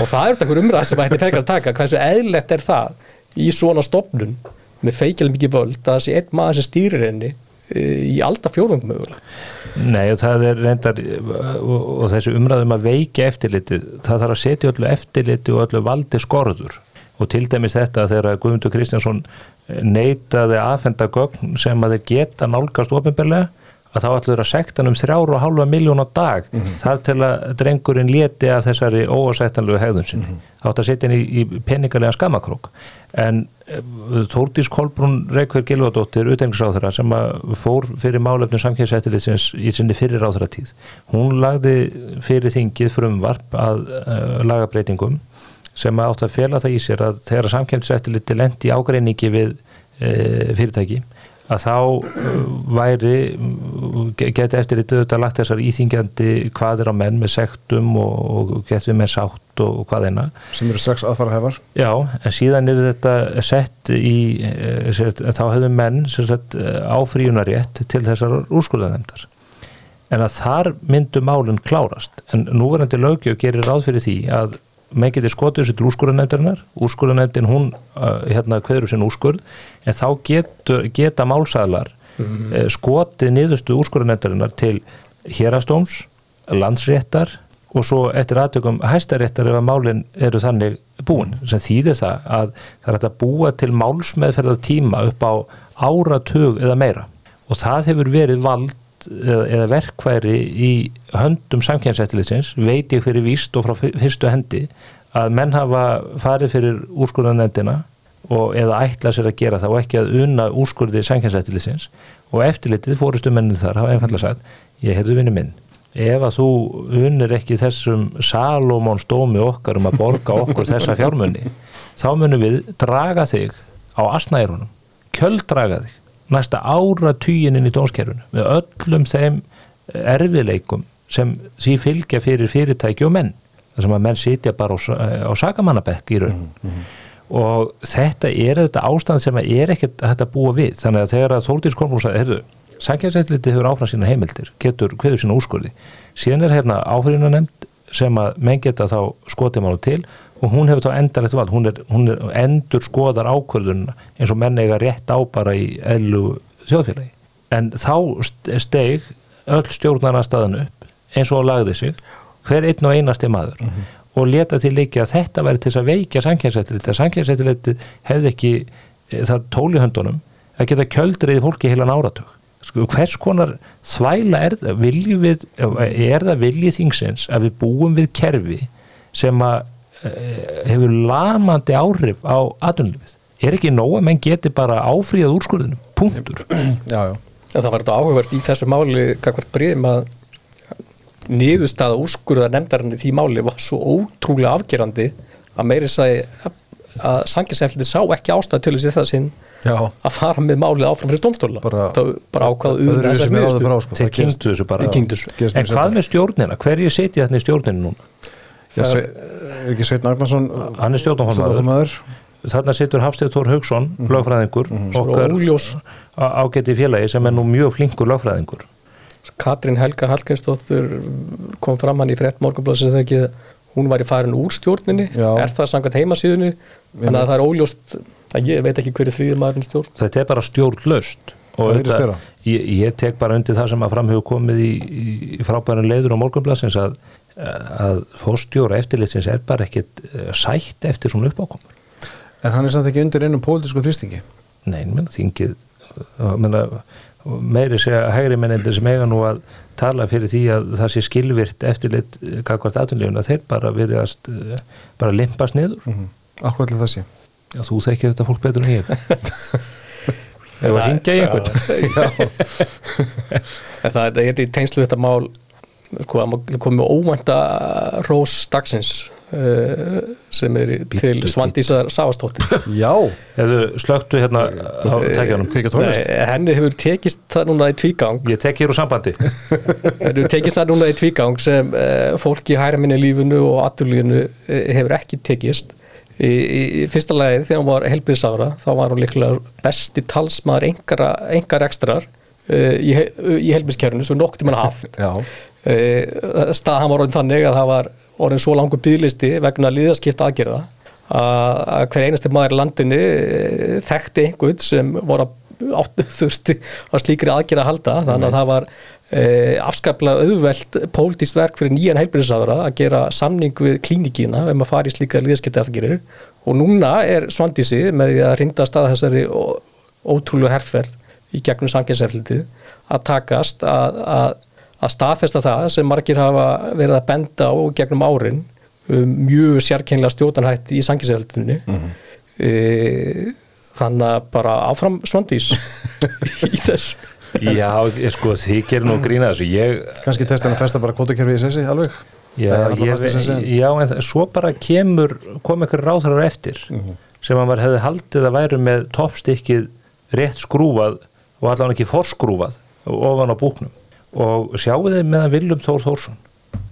og það er þetta einhver umræð sem ætti frekar að taka hversu eðlegt er það í svona stofnun með feikjala mikið völd að sé einn maður sem stýrir henni e, í alltaf fjórðum mögulega Nei og það er reyndar og, og þessi umræðum að veiki eftirlitið það þarf að setja öllu eftirliti og öllu valdi skorður. Og til dæmis þetta þegar Guðmundur Kristjánsson neitaði aðfenda gögn sem að þeir geta nálgast ofinberlega að þá ætluður að sekta hann um þrjáru og hálfa miljón á dag þar til að drengurinn leti af þessari óásættanlegu hegðun sinni. Átt að setja hann í, í peningalega skamakrók en eh, Þórdís Kolbrún Reykjörg Gilvadóttir utengingsráþara sem fór fyrir málefnum samkjæðsættilisins í sinni fyrir ráþara tíð hún lagði fyrir þingið frumvarp að uh, lagabreitingum sem átt að fela það í sér að þegar samkjæmseftiliti lendi ágreiningi við e, fyrirtæki að þá uh, væri ge- geti eftir þetta lagt þessar íþingjandi hvað er á menn með sektum og, og getur með sátt og, og hvað eina sem eru strax aðfara hefar Já, en síðan er þetta sett í, eh, sagt, þá hefðu menn eh, áfríunarétt til þessar úrskurðanemndar. En að þar myndu málinn klárast. En núverandi lögjöf gerir ráð fyrir því að menn geti skotið þessu til úrskurðanefndarinnar úrskurðanefndin hún uh, hérna hverju sinn úrskurð. En þá getur, geta málsæðlar mm. uh, skotið niðurstu úrskurðanefndarinnar til hérastóms, landsréttar og svo eftir aðtökum hæstaréttar ef að málinn eru þannig búin. Sem þýðir það að það er að búa til málsmeðferðar tíma upp á áratug eða meira. Og það hefur verið vald eða, eða verkværi í höndum samkjæmsættilisins veit ég fyrir víst og frá fyrstu hendi að menn hafa farið fyrir úrskurðanendina og eða ætla sér að gera það og ekki að unna úrskurði samkjæmsættilisins og eftirlitið fórustu mennið þar hafa einfallega sagt ég heyrðu vinnu minn ef að þú unnir ekki þessum Salomón stómi okkar um að borga okkur þessa fjármunni þá munum við draga þig á asnærunum, kjölddraga þig næsta ára týjinin í dónskerfunu með öllum þeim erfileikum sem því fylgja fyrir fyrirtæki og menn þar sem að menn sitja bara á, á sakamannabekk í raun. Mm -hmm. og þetta er þetta ástand sem er ekkert að þetta búa við. Þannig að þegar að Þóldís Korfús að herðu, sankjæðsætliti hefur áfram sína heimildir getur hverju sína úrskurði. Síðan er hérna áfyrirna nefnd sem að menn geta þá skotið mánu til og hún hefur þá endarlegt vald, hún, er, hún er endur skoðar ákvörðun eins og menn eiga rétt á bara í ellu þjóðfélagi. En þá steg öll stjórnarna staðan upp eins og lagði sig hver einn og einasti maður mm -hmm. og leta til líka að þetta væri til að veikja sankjæðsættilegt, að sankjæðsættilegt hefði ekki e, það tóli höndunum að geta kjöldriði fólki heilan áratug. Sko, hvers konar þvæla er það, við, er það viljið þingsins að við búum við kerfi sem að hefur lamandi áhrif á aðunlifið. Er ekki nóg að menn geti bara áfríðað úrskurðinu, punktur. Já, já. Það var þetta áhugavert í þessu máli, kakvart bríðum að niðurstaða úrskurða nefndarinni því máli var svo ótrúlega afgerandi að meiri sagði að sanginsefliti sá ekki ástæðu til þessi það sinn Já. að fara með málið áfram fyrir domstóla bara, bara ákvaðu um þessar miðustu sko. þeir kynntu þessu bara en hvað með stjórnina, hverju setja þetta í stjórninu núna? Já, ekki Sveit Nagnarsson hann er stjórnarformaður. þarna situr Hafstið Tór Haugsson mm -hmm. lögfræðingur mm -hmm. okkar ágætti félagi sem er nú mjög flinkur lögfræðingur. Katrín Helga Hallgeirsdóttur kom fram hann í frett morgunblæsins þegar ekki hún var í farin úr stjórninni? Já. er það sangat heimasíðunni? Þannig að það er óljóst að ég veit ekki hverju þrýðir maðurinn stjórn. Þetta er bara stjórnlaust. Og þetta, ég, ég tek bara undir það sem að framhjóð komið í, í frábærin leiður á morgunblæsins að að fórstjóra eftirlitsins er bara ekkit eh, sætt eftir svona uppákomur En hann er samt ekki undir einum pólitísku þrýstingi? Nei, menn, þingið menna, meiri segja hægri mennendir sem eiga nú að tala fyrir því að það sé skilvirt eftirlit kakvart aðtunleifuna, þeir bara verið að bara limpast niður mm -hmm. Akkur allir það sé? Já, þú þekkir þetta fólk betur en ég Ef að ringja í einhvern Það er í tengslu þetta mál sko, komið óvænta rós dagsins uh, sem er bítu, til Svandísar Savastóttir Já, hefur slögtu hérna á tækjanum henni hefur tekist það núna í tvígang. Ég tek hér úr sambandi. Henni hefur tekist það núna í tvígang sem uh, fólk í hæra minni lífunu og aturlífunu uh, hefur ekki tekist. Í, í fyrsta lagi þegar hún var helbriðsára þá var hún líklega besti talsmaður engar, ekstrar uh, í, í helbriðskerfunu sem nokkur mann haft. Eh, staðan var orðin þannig að það var orðin svo langur bygglisti vegna líðaskipta aðgerða að hver einasti maður í landinni eh, þekkti einhvern sem voru að þurfti að slíkri aðgerða að halda. Þannig að það var e, afskaplega auðvelt pólitíst verk fyrir nýjan heilbyrðisáðara að gera samning við klínikína ef maður fari í slíka líðaskipta aðgerðir. Og núna er Svandísi með því að rinda að staða þessari ótrúlega herrferð í gegnum sanginseflitið að takast að, að að staðfesta það sem margir hafa verið að benda á gegnum árin um mjög sérkennlega stjótanhætt í sangiseldinu mm -hmm. e, þannig að bara áfram svandís í þess Já, ég sko því gerir nú grína þessu. Ég, Kanski testan að festa bara kvotakerfi í sessi alveg? Já, ég, já en svo bara kemur kom einhver ráðhærar eftir mm -hmm. sem að maður hefði haldið að væru með toppstykkið rétt skrúfað og allavega ekki forskrúfað ofan á búknum og sjáu þeir meðan Viljum Þór Þórsson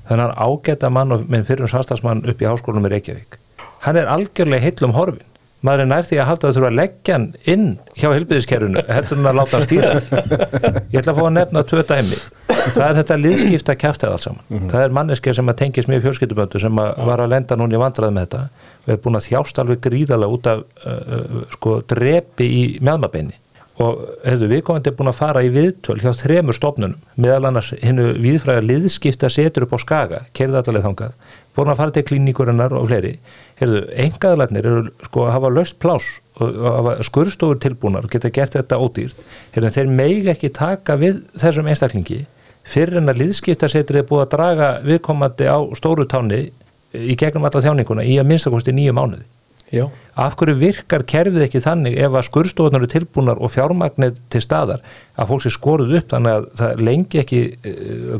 þannig að ágæta mann og minn fyrir samstagsmann upp í háskólanum í Reykjavík. Hann er algjörlega heitlum horfin. Maður er nær því að halda að þurfa að leggja hann inn hjá helbiðiskerfinu heldur hann að láta hann stýra. Ég ætla að fá að nefna tvö dæmi. Það er þetta liðskipta kæftið alls saman. Það er manneskja sem að tengis mjög fjölskylduböndu sem að var að lenda núna í vandrað með þetta. Og er búin að þjást alveg gríðarlega út af uh, sko drepi í mjálmabeini og hefðu viðkomandi búin að fara í viðtöl hjá þremur stofnunum meðal annars hinnu viðfræga liðskipta setur upp á skaga, kerði allaveg þangað búin að fara til klíníkurinnar og fleiri. Hefðu, engaðalarnir eru sko að hafa löst plás og hafa skurstofur tilbúnar og geta gert þetta ódýrt. Hefðu, þeir megi ekki taka við þessum einstaklingi fyrir en að liðskipta setur er búið að draga viðkomandi á stóru táni í gegnum alla þjáninguna í að minnstakosti nýju mánuði Já. af hverju virkar kerfið ekki þannig ef að skurstofunar eru tilbúnar og fjármagnir til staðar að fólk sé skoruð upp þannig að það lengi ekki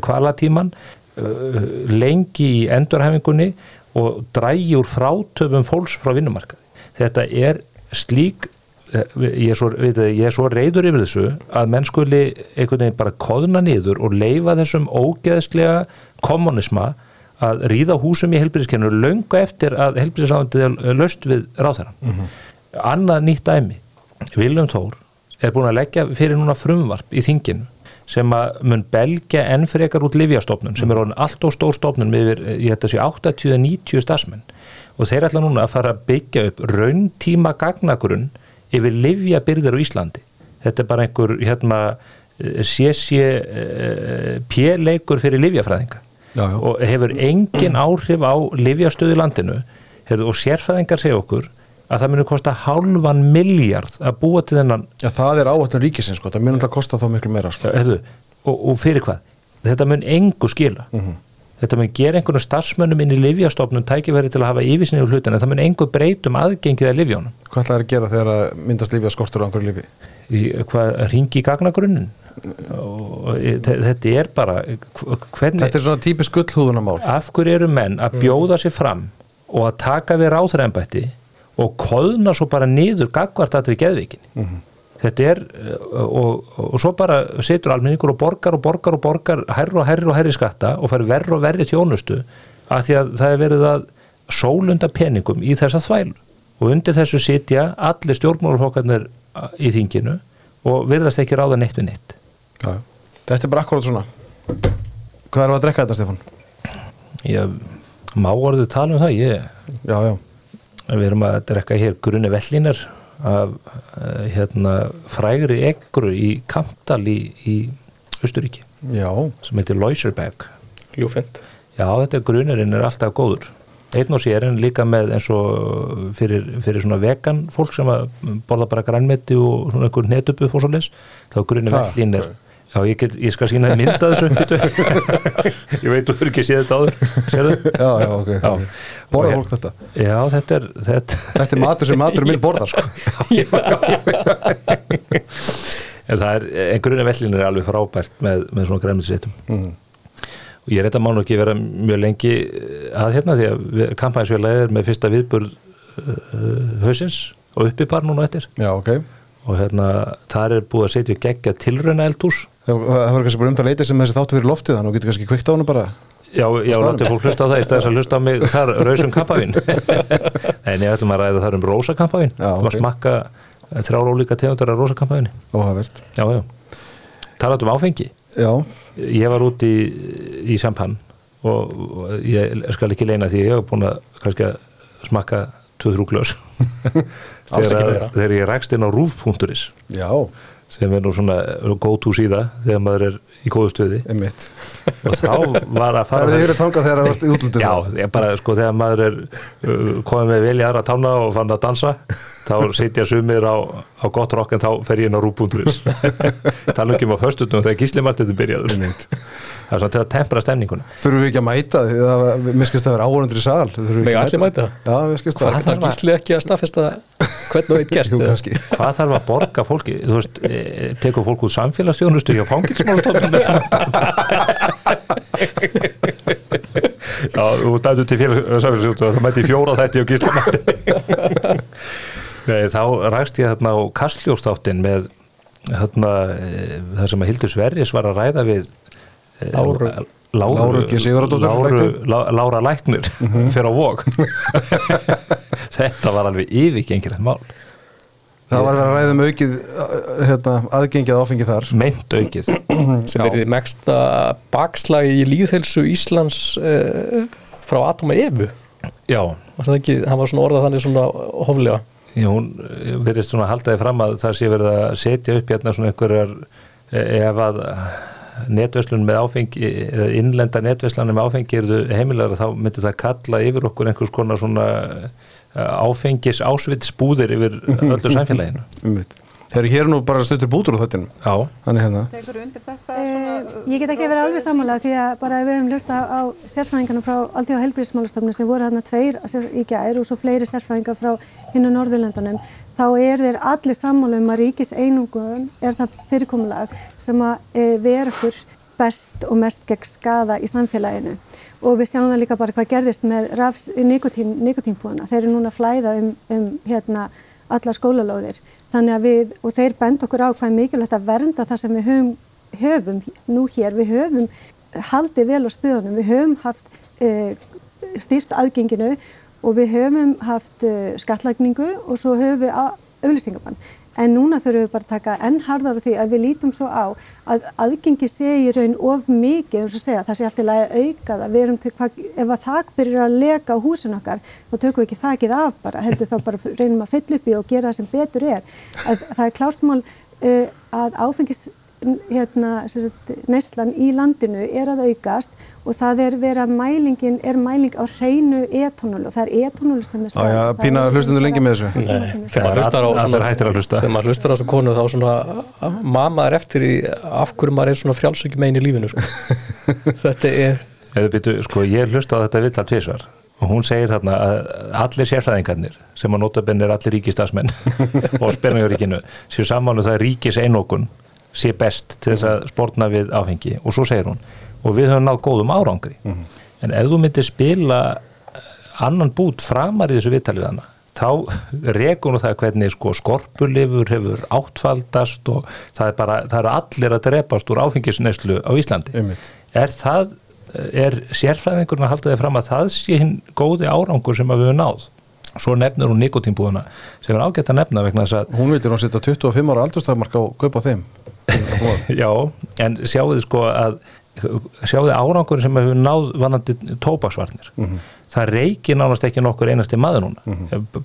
kvalatíman uh, lengi í endurhefingunni og drægi úr frátöfum fólks frá vinnumarkaði þetta er slík ég er, svo, svo reyður yfir þessu að menn skuli einhvern veginn bara koðna niður og leifa þessum ógeðslega kommunisma að ríða húsum í helbíðiskennu löngu eftir að helbíðisráðandi er löst við ráðherran. Mm -hmm. Annað nýtt dæmi, Viljum Þór er búin að leggja fyrir núna frumvarp í þinginu sem að mun belgja enn frekar út livjastofnun sem er orðin allt og stór stofnun með ég þetta sé 80-90 stafsmenn og þeir ætla núna að fara að byggja upp rauntíma gagnagrunn yfir livjabyrðir á Íslandi. Þetta er bara einhver hérna CCP-leikur fyrir livjafræðinga já, já. og hefur engin áhrif á livjastöðu landinu hefur, og sérfæðingar segja okkur að það munir kosta hálfan miljard að búa til þennan Já það er áhættan ríkisins sko, það munir alltaf kosta þá miklu meira sko. já, hefur, og, og fyrir hvað? Þetta mun engu skila mm -hmm. þetta mun gera einhvern starfsmönnum inn í livjastofnun tækifæri til að hafa yfirsynni úr hlutin en það mun engu breytum aðgengið að livjónum Hvað ætlaði að gera þegar myndast livjaskortur á einhverju lifi? Í, hvað ringi í gagnagrunnin og þetta er bara hvernig, þetta er svona típisk gullhúðunamál af hverju eru menn að bjóða sér fram og að taka við ráþræðanbætti og koðna svo bara niður gagvart að þetta er geðvikinni mm -hmm. þetta er og, og svo bara setur almenningur og borgar og borgar og borgar herru og herru og herri skatta og fær verru og verri þjónustu að því að það er verið að sólunda peningum í þessa þvæl og undir þessu sitja allir stjórnmáluflokkarnir í þinginu og virðast ekki ráða neitt við neitt Já, þetta er bara akkurat svona. Hvað er það að drekka þetta Stefan? Ég má orðið tala um það ég, Já, já. Við erum að drekka hér grunni vellínar af uh, hérna, frægri ekkru í Kampdal í, í Östuríki Já. sem heitir Loiserberg Ljúfind Já, þetta grunirinn er alltaf góður. Einn og sér en líka með eins og fyrir, fyrir svona vegan fólk sem að borða bara grænmeti og svona einhver netubu fór svo les þá grunni vellín er já ég, get, ég skal sína það mynda þessu ég veit þú hefur ekki séð þetta áður Sérðu? Já, já, ok, okay. Borða fólk þetta? Já, þetta er Þetta, þetta er matur sem matur minn borðar sko. Já, En það er, en grunni vellín er alveg frábært með, með svona grænmetisréttum. Mm og ég þetta mánu ekki vera mjög lengi að hérna því að kampænsfélagið er með fyrsta viðburð uh, hausins og uppipar núna eftir. Já, ok. Og hérna þar er búið að setja gegga tilröna eldhús Það, það var kannski bara um það leitið sem þessi þáttu fyrir loftið þannig að þú getur kannski kvikt á hana bara. Já, já, látið fólk hlusta á það í staðis að hlusta á mig þar rausum kampævin en ég ætlum að ræða þar um rosa kampævin og okay. smakka þrjára ólíka tegundar af rosa kampævin Óhafvert Já, já. Talat um áfengi. Já. Ég var út í, í Sampan og, og ég skal ekki leina því ég hef búin að kannski smakka 2-3 glös. Þegar, þegar ég rækst inn á rúf.is Já sem er nú svona go to síða þegar maður er í góðu stöði og þá var að fara Það er yfir að tanga þegar það vart í útlundum Já, ég bara sko þegar maður er uh, komið með velja aðra tána og fann að dansa þá sitja sumir á, á gott rock en þá fer ég inn á rúbúnduris tala ekki um á föstutum þegar gíslimartiðin byrjaður. Það er svona til að tempra stemninguna. Þurfum við ekki að mæta? Því að mér skilst að vera áhörundur í sal. Með allir mæta? Já, mér skilst að Það þarf gísli ekki að staðfesta hvernig þú heit gæst Hvað þarf að borga fólki? Þú veist, e, tekur fólk út samfélagsstjónustu hjá fangilsmálstofnum Já, þú dætu til samfélagsstjónustu það mæti fjóra þætti og gísla mæti Nei, þá ræst ég þarna á kastljóstáttin með þarna, e, það sem að Hildur Sverris var að ræða við Láru Láru, Láru, Láru Lára Læknir mm -hmm. fyrir á vok þetta var alveg yfirgengilegt mál. Það var að vera að ræða um aukið uh, hérna, aðgengið áfengi þar. Meint aukið. Sem er því mexta bakslagi í líðhelsu Íslands uh, frá Atoma Evu. Já, var það ekki, hann var svona orðað þannig svona hoflega Já, hún verðist svona að halda því fram að það sé verið að setja upp hérna svona einhverjar eh, ef að netverslun með áfengi eða innlenda netverslunum með áfengi eru heimilega þá myndir það kalla yfir okkur einhvers konar svona eh, áfengis ásvitsbúðir yfir öllu samfélaginu. Þeir eru hér nú bara stuttur bútur á þetta Já, þannig hérna. Tekur undir þetta Eh, svona, Ég get ekki verið alveg sammála því að bara ef við höfum hlusta á sérfræðingarna frá Alþjóða helbriðismálastofnun sem voru hérna tveir í gær og svo fleiri sérfræðingar frá hinnu Norðurlöndunum þá er þeir allir sammála um að ríkis einungun er það fyrirkomulag sem að e, verður best og mest gegn skada í samfélaginu. Og við sjáum það líka bara hvað gerðist með nikotín, nikotínbúðuna þeir eru núna að flæða um, um hérna, allar skólalóðir. Við, og þeir bend okkur á hvað mikilvægt að vernda það sem við höfum höfum nú hér, við höfum haldið vel á spöðunum, við höfum haft uh, stýrt aðgenginu og við höfum haft uh, skattlagningu og svo höfum við auðlýsingabann. En núna þurfum við bara að taka enn harðar á því að við lítum svo á að aðgengi sé í raun of mikið, eins og segja, það sé alltaf lægi að auka það, við erum til hvað, ef að þak byrjar að leka á húsin okkar, þá tökum við ekki þakið af bara, heldur þá bara reynum að fylla upp í og gera það sem betur er. Að, það er klárt mál uh, að áfengis hérna, sagt, neyslan í landinu er að aukast og það er vera mælingin, er mæling á hreinu etanól og það er etanól sem er Já, já, pína hlustundu lengi með þessu? Nei, þegar maður hlustar á allir svona hættir að hlusta. þegar maður hlustar á svona konu þá svona mamma er eftir í af hverju maður er svona frjálsöki megin í lífinu sko. þetta er Eða byrju, sko, ég hlusta á þetta vill að tvisvar og hún segir þarna að allir sérfræðingarnir sem að notabenn er allir ríkistasmenn og spennajóríkinu séu saman það ríkis einokun sé best til þess að spórna við áfengi. Og svo segir hún og við höfum náð góðum árangri. En ef þú myndir spila annan bút framar í þessu viðtalið hana þá rekur nú það hvernig sko skorpulifur hefur áttfaldast og það er bara, það eru allir að drepast úr áfengisneislu á Íslandi. Einmitt. er það, er sérfræðingurinn að halda þig fram að það sé hinn góði árangur sem að við höfum náð? Svo nefnir hún nikotínbúðuna sem er ágætt að nefna vegna þess að hún vildi hún setja 25 ára aldurstafmark á kaupa þeim já, en sjáu þið sko að sjáu þið árangur sem hefur náð vanandi tópaksvarnir það reykir nánast ekki nokkur einasti maður núna.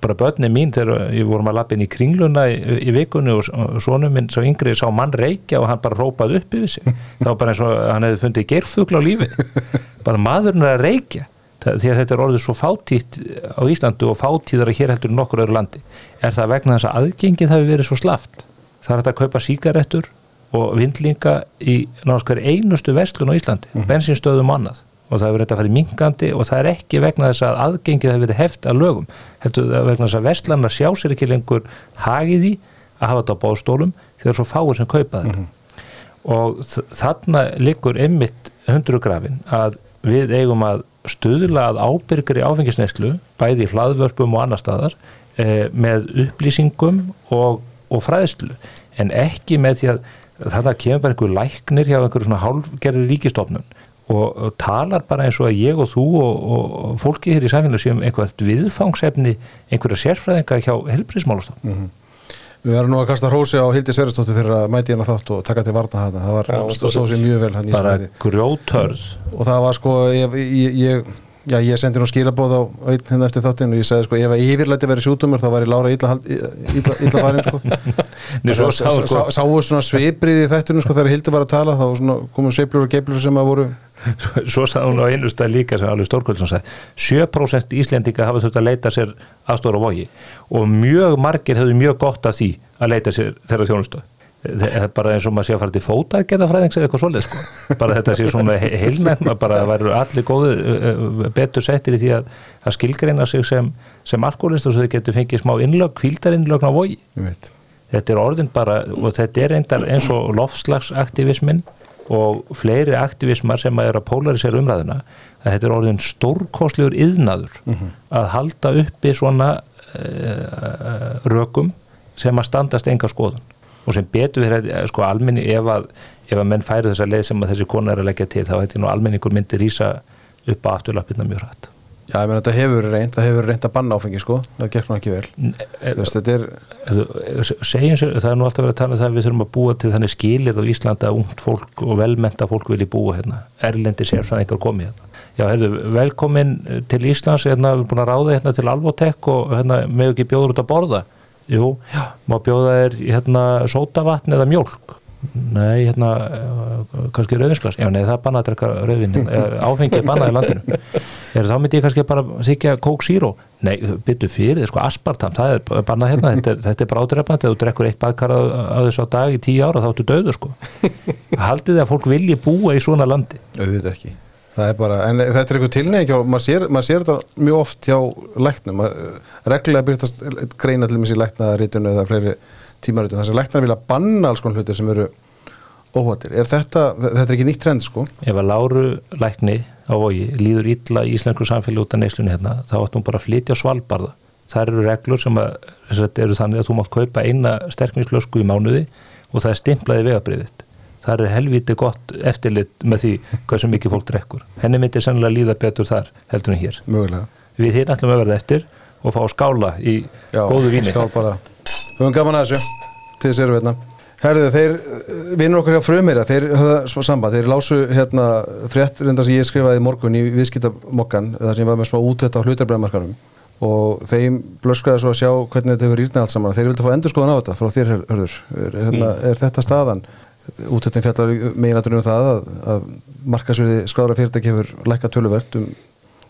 Bara börni mín þegar ég vorum að lappin í kringluna í, í vikunni og svonum minn sá yngri sá mann reykja og hann bara rópaði upp yfir sig. Það var bara eins og hann hefði fundið gerfugla á lífi. Bara maðurinn er að reykja. Það- því að þetta er orðið svo fátítt á Íslandu og fátíðar að hér heldur nokkur öðru landi. Er það vegna þess að aðgengið hafi verið svo slaft? Það er að kaupa síkarettur og vindlinga í náttúrulega einustu verslun á Íslandi, bensinstöðum og annað. Og það hefur þetta farið minkandi og það er ekki vegna þess að aðgengið hefur verið heft að lögum heldur það vegna þess að verslannar sjá sér ekki lengur hagið í að hafa þetta á bóðstólum þegar svo fáir sem kaupa þetta. Og þ- þarna liggur einmitt hundrugrafin að við eigum að stuðla að ábyrgri áfengisneislu bæði í hlaðvörpum og annar staðar e, með upplýsingum og, og fræðslu en ekki með því að þetta kemur bara einhver læknir hjá einhverju svona hálfgerri ríkistofnun og, og talar bara eins og að ég og þú og, og, og fólki hér í samfélag séum einhvert viðfangsefni einhverja sérfræðinga hjá helbriðsmálastofnun Við verðum nú að kasta hrósi á Hildi Sveristóttir fyrir að mæti hérna þátt og taka til varna þetta. Það var Já, stóð stóð sér mjög vel hann í bara þessu þætti. grjótörð Og það var sko, ég, ég, ég, já, ég sendi nú skilabóð á einn hérna eftir þáttinn og ég sagði sko, ef að yfirlæti verið sjútumur þá var ég Lára illa, hald- illa, illa farin sko. Svo sá, Sá- Sáu svona sviprið í þættinu sko þegar Hildi var að tala þá svona komu sveiflur og geiflur sem að voru svo sagði hún á einu stað líka sem alveg stórkvöldsson sagði 7% Íslendinga hafa þurft að leita sér aðstóra vogi og mjög margir hefðu mjög gott af því að leita sér þeirra er bara eins og maður sé að fara til fóta að geta fræðings eða eitthvað svoleið sko. bara þetta sé svona he- heilnæmt bara að væru allir góðu betur settir í því að, að skilgreina sig sem, sem alkoholist og svo þau getur fengið smá innlög, kvíldarinnlögn á veit, þetta er orðin bara og þetta er eins og lofslagsaktivismin og fleiri aktivismar sem að er að polarisera umræðuna að þetta er orðin stórkostlegur yðnaður að halda uppi svona uh, rökum sem að standast enga skoðun og sem betur við sko almenni ef að, ef að menn færi þessa leið sem að þessi kona er að leggja til þá hætti nú almenningur myndi rýsa upp á afturlappina mjög hrætt Já, ég meina þetta hefur reynd, það hefur reynd að banna áfengi sko, það gekk nú ekki vel Þú veist, þetta er, segjum sér, það er nú alltaf verið að tala um það að við þurfum að búa til þannig skilið á Íslanda að ungt fólk og velmenta fólk vilji búa hérna, erlendi sérfræðingar komið hérna. Já, heyrðu, velkomin til Íslands, hérna, við erum búin að ráða hérna til Alvotek og hérna, með ekki bjóður út að borða. Jú, já, má bjóða þér hérna sótavatn eða mjólk. Nei, hérna, eh, kannski rauðinsglas. Já, nei, það er bannað að drekka rauðin. Áfengið er bannað í landinu. Er þá myndi ég kannski bara þykja Coke Zero? Nei, byttu fyrir, sko, aspartam, það er bannað hérna. Þetta er, þetta er bráturefnand, ef þú drekkur eitt bakkar á þessu á dag í tíu ára, þá ertu döður, sko. Haldið þið að fólk vilji búa í svona landi? auðvitað ekki Það er bara, en þetta er eitthvað tilnegi og maður sér, maður sér þetta mjög oft hjá læknum, maður, reglulega byrjast greina til þessi læknaðaritinu eða fleiri tímaritinu, þess að læknar vilja banna alls konar hlutir sem eru óhvatir er þetta, þetta er ekki nýtt trend sko? Ef að Láru lækni á vogi líður illa í íslensku samfélag út af neyslunni hérna, þá ættum bara að flytja svalbarða. Það eru reglur sem að, eru þannig að þú mátt kaupa eina sterkningslösku í mánuði og það er stimplaði vegabriðitt það er helviti gott eftirlit með því hvað sem mikið fólk drekkur. Henni myndir sannlega líða betur þar heldur en hér. Mögulega. við hérna ætlum að verða eftir og fá skála í Já, góðu víni skál bara. Við höfum gaman að þessu. Til eru veitna Herðu, þeir, vinnur okkur hjá frumir þeir höfða svo samband, þeir lásu hérna frétt reyndar sem ég skrifaði í morgun í viðskiptamokkan, þar sem ég var með smá útett á hlutarbræðmarkanum og þeim blöskaði svo að sjá hvernig þetta hefur rýrnað allt saman, þeir vildi fá endur skoðan á þetta frá þér hörður, er, hérna, er þetta staðan útöldin fjallar meginaturum um það að, að markasverði skrára fyrirtæki hefur lækka töluvert um,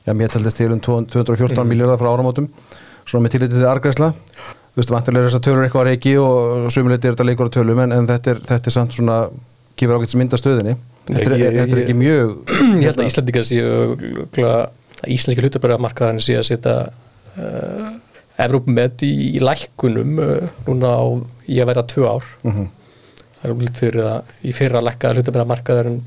já, mér taldist til um 214 mm. miljardar frá áramótum, svona með tillitið til argræsla, þú veist, vantilega er þess að tölur eitthvað reiki og sumuleiti er þetta leikur á tölum en, en þetta, er, þetta er samt svona gefur ágætt sem mynda stöðinni þetta, Ég- ég- þetta er ekki mjög Ég held að Íslandingar séu íslenski hlutabæramarkaðan sé að setja uh, Evrópumet í, í lækkunum uh, núna á í að vera tvö ár Mhm. Það er umlitt fyrir að í fyrra lækkaða hlutabæramarkaðar um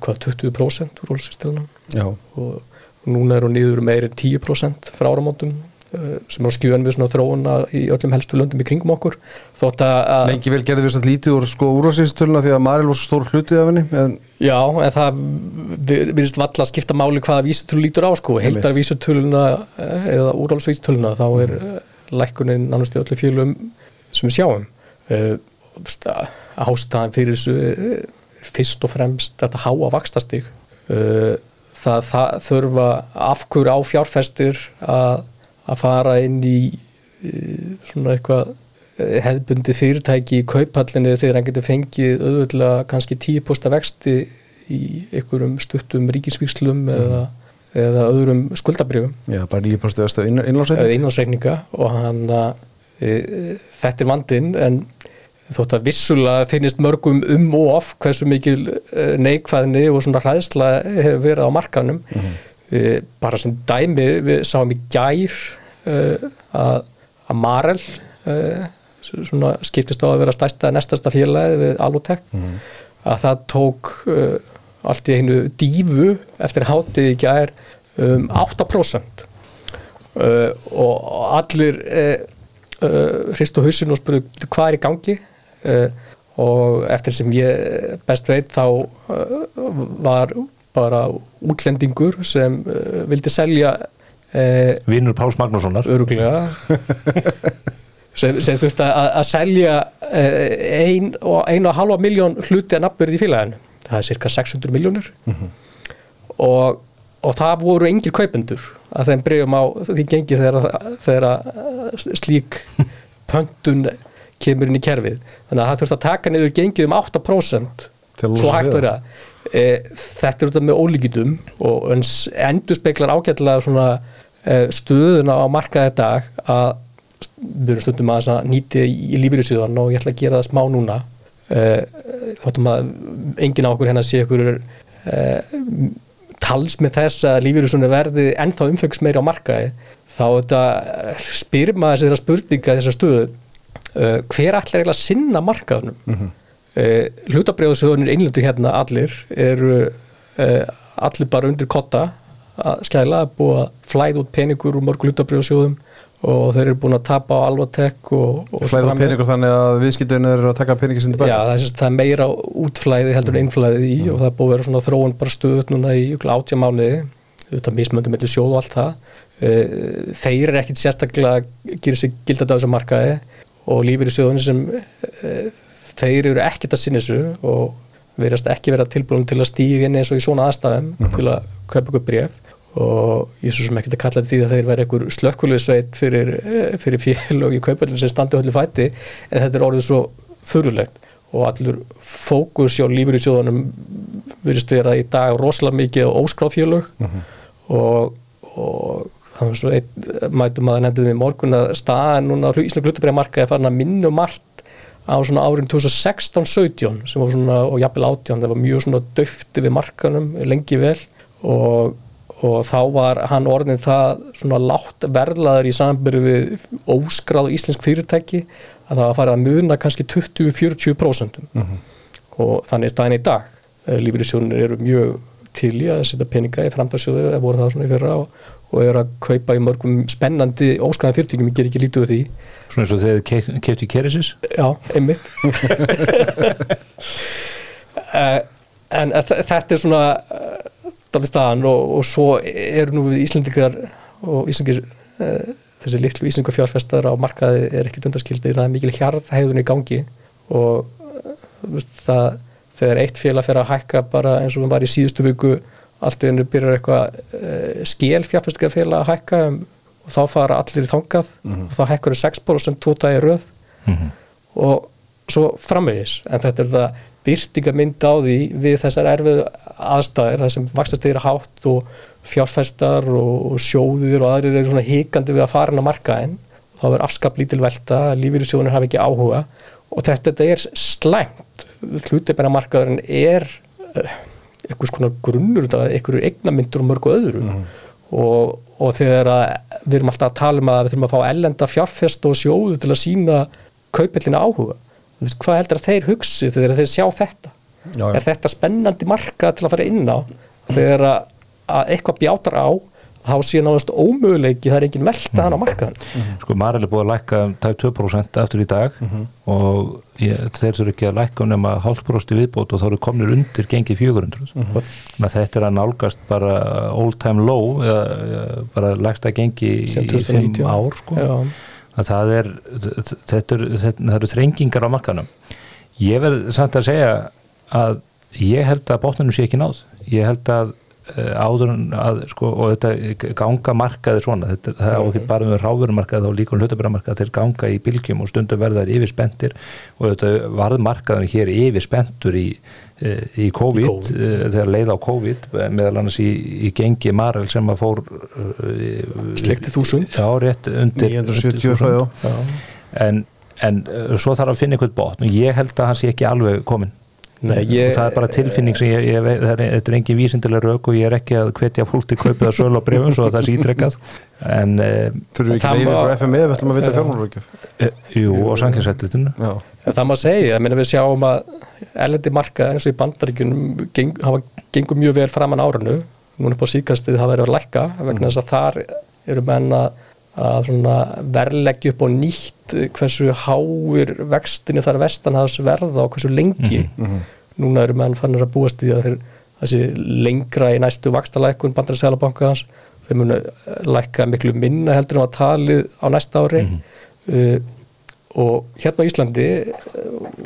hvað 20% úr ólsvistilunum já, og núna er hún niður um meiri en 10% frá áramótum uh, sem er á skjön við svona þróuna í öllum helstu löndum í kringum okkur. Þótt að lengi vel gerði við samt lítið úr sko úrvarsýstöluna því að Maril var svo stór hlutið af henni en, Já, en það vi- virðist valla að skipta máli hvaða vísutölu lítur á sko, heildar vísutöluna eða úrálsvísutöluna þá er mm. lækkunin nánast í öllu fjölum sem við sjáum. Uh, ástæðan fyrir þessu er fyrst og fremst þetta háa vakstastig uh, það, það þurfa afkur á fjárfestir að, að fara inn í uh, svona eitthvað eh, hefðbundi fyrirtæki í kaupallinni þegar hann getur fengið auðvitað kannski 10% vexti í einhverjum stuttum ríkisvíkslum eða, eða öðrum skuldabrjöfum já, bara 9% östu innlánsæti eða innlánsreikninga og hann að e, þetta er vandinn en þótt að vissulega finnist mörgum um og of hversu mikil e, neikvæðni og svona hræðsla hefur verið á markanum e, bara sem dæmi við sáum í gær e, að, að Marel svona skiptist á að vera stærsta nestasta félagi við Alvotek að það tók allt í einu dífu eftir hátið í gær um 8% uh, og allir hrist og hausin og spurðu hvað er í gangi og eftir sem ég best veit þá uh, var bara útlendingur sem vildi selja Vinnur Páls Magnússonar. Öruglega sem, sem þurfti að, að selja ein og, ein og halva miljón hluti að nafnverði í félaginu. Það er cirka 600 miljónir og, og það voru engir kaupendur að þeim breyfum á því gengi þegar, þegar slík pöntun kemur inn í kerfið. Þannig að það þurfti að taka niður gengið um 8% Til að losa svo hægt að e, þetta er út af með ólíkitum og endur speklar ágætlega svona e, stöðuna á markaði dag að við erum stundum að nýti í lífyrirsíðan og ég ætla að gera það smá núna. E, þóttum að enginn á okkur hérna sé okkur tals með þess að lífyrirsíðan verði ennþá umfengs meiri á markaði þá þetta spyrir maður þessara spurninga þessar stöðu hver ætlar eiginlega að sinna markaðunum mm -hmm. e, hlutabrjóðsöðunir einlöndu hérna allir eru e, allir bara undir kotta. Að skæla, búið að flæða út peningur úr mörg hlutabrjóðsöðum og þeir eru búin að tapa á Alvatek og, og flæða peningur þannig að viðskiptun er að taka peningi sinni Já, bæk það er, það er meira útflæði heldur en innflæði í og það er búið að vera svona þróun bara stöðut núna í átja mánuði auðvitað mismöndum mellir sjóð og allt það. Þeir eru ekkit sérstaklega að gera sig gildandi á þessu markaði og lífur í sjóðunni sem uh, þeir eru ekkit að sinna þessu og verðast ekki vera tilbúin til að stíga inn eins og í svona aðstæðum til að kaupa ykkur bref og ég svo sem ekki að kalla því að þeir verða einhver slökkulegsveit fyrir, eh, fyrir félög í kaupöldin sem standi öllu fæti en þetta er orðið svo furulegt og allur fókus hjá lífur í sjóðunum virðist vera í dag rosalega mikið á óskráfélög og, og mætum að nefndum við morgun að staðan núna á Ísland glutabriðamarka er farin að minna margt á svona árin 2016-17 sem var svona og jafnvel 18 það var mjög svona döfti við markanum lengi vel og og þá var hann orðin það svona látt verlaður í sambyrju við óskráð íslensk fyrirtæki að það var fara að muna kannski 20-40% mm -hmm. og þannig staðin í dag lífyrirsjónir eru mjög til í að setja peninga í framtagsjóðu eða voru það svona í fyrra og, og eru að kaupa í mörgum spennandi óskræða fyrirtækjum, ég ger ekki lítið úr því. Svona eins og þegar kefti Keresis Já, einmitt. En þetta er svona dalið staðan og, og svo eru nú við Íslandingar og Íslandingar uh, þessi litlu Íslandingar fjárfestar á markaði er ekkert undarskildi, það er mikil hjarðhæðun í gangi og það, þegar eitt félag fer að hækka bara eins og það var í síðustu viku allt í hennu byrjar eitthvað uh, skél fjárfestingarfélag að hækka um, og þá fara allir í þangað mm -hmm. og þá hækkar þau 6% tvo dagi röð mm -hmm. og svo framvegis en þetta er það byrtinga mynd á því við þessar erfið aðstæðir, það sem vaxast þeirra hátt og fjárfæstar og sjóðir og aðrir eru svona híkandi við að fara inn á markaðin þá verður afskap lítil velta, lífyrirsjóðunir hafa ekki áhuga og þetta, þetta er slæmt, hlutleipina markaðurinn er eitthvað svona grunnur, eitthvað eignamyndur og mörgu öðru mm. og, og þegar við erum alltaf að tala um að við þurfum að fá ellenda fjárfæst og sjóðu til að sína kaupellina áhuga hvað heldur að þeir hugsi þegar þeir sjá þetta já, já. er þetta spennandi marka til að fara inn á þegar að eitthvað bjátar á þá sé náðast ómöguleiki það er engin velta mm. hann á markaðan mm -hmm. Sko Maril er búið að lækka tæp 2% eftir í dag mm -hmm. og ég, þeir þurfu ekki að lækka um nema hálfbrósti viðbót og þá eru komnir undir gengið 400 -hmm. þetta er að nálgast bara old time low eða bara læksta gengi í 5 ár sko Já að það er þetta eru, eru þrengingar á markanum ég verð samt að segja að ég held að bóttunum sé ekki náð ég held að áður að sko og þetta ganga markaði svona þetta það er ekki bara með ráðverumarkaði þá líka um hlutabæramarkaði þeir ganga í bylgjum og stundum verðar yfir spendir og þetta varð markaðin hér yfir spendur í Eh, í COVID, COVID. Uh, þegar leið á COVID meðal annars í, í gengi Marel sem að fór Slekti þúsund. Já, rétt undir 970 en, en svo þarf að finna einhvern botn og ég held að hans sé ekki alveg komin Nei, ég, það er bara tilfinning sem ég, ég er, þetta er engin vísindilega rauk og ég er ekki að hvetja fólk til kaupið að sölu á brefum svo að það sé ítrekkað en Þurfum við ekki leifir frá FME við ætlum að vita fjármálurökjum Jú, og sanginsættistinu Já. Það má segja, ég meina við sjáum að elendi marka eins og í bandaríkunum geng, hafa gengur mjög vel framann árunu núna på síkastið hafa verið að lækka vegna þess að þar eru menna að verðleggja upp og nýtt hversu háir vextinni þar vestanhafs verða og hversu lengi mm -hmm. núna eru menn fannir að búast í að þessi lengra í næstu vakstalækun bandarísælabankans þeir munu lækka miklu minna heldur en um að talið á næsta ári mm -hmm. uh, og hérna á Íslandi eh,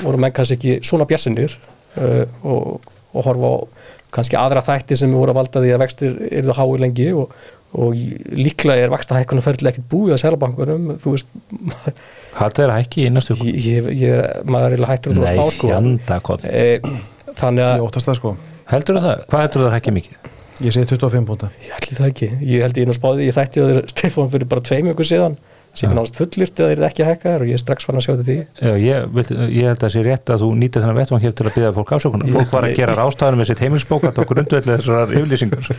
voru menn kannski ekki svona bjassinir uh, og, og horfa á kannski aðra þætti sem voru að valda því að vextir eru það hái lengi og, og líklega er vaksta hækkunum ferðilega ekkert búið á sérlabankunum þú veist. Hættu er hækki í ég, maður er hættur Nei, hjanda e, Þannig að Ég óttast það sko. Heldur það? Hvað heldur það hækki mikið? Ég segi 25 púnta. Ég held það ekki, ég held ég nú spáði ég þætti að Stefán fyrir bara tveim ykkur síðan sem er náttúrulega fullirt eða er þetta ekki að hækka og ég er strax fann að sjá þetta því? Já, ég, vil, ég held að það sé rétt að þú nýttir þennan vettvang hér til að byggja fólk ásökunar fólk var að gera rástaðanum með sitt heimilsbókat og grundvelið þessar yfirlýsingar.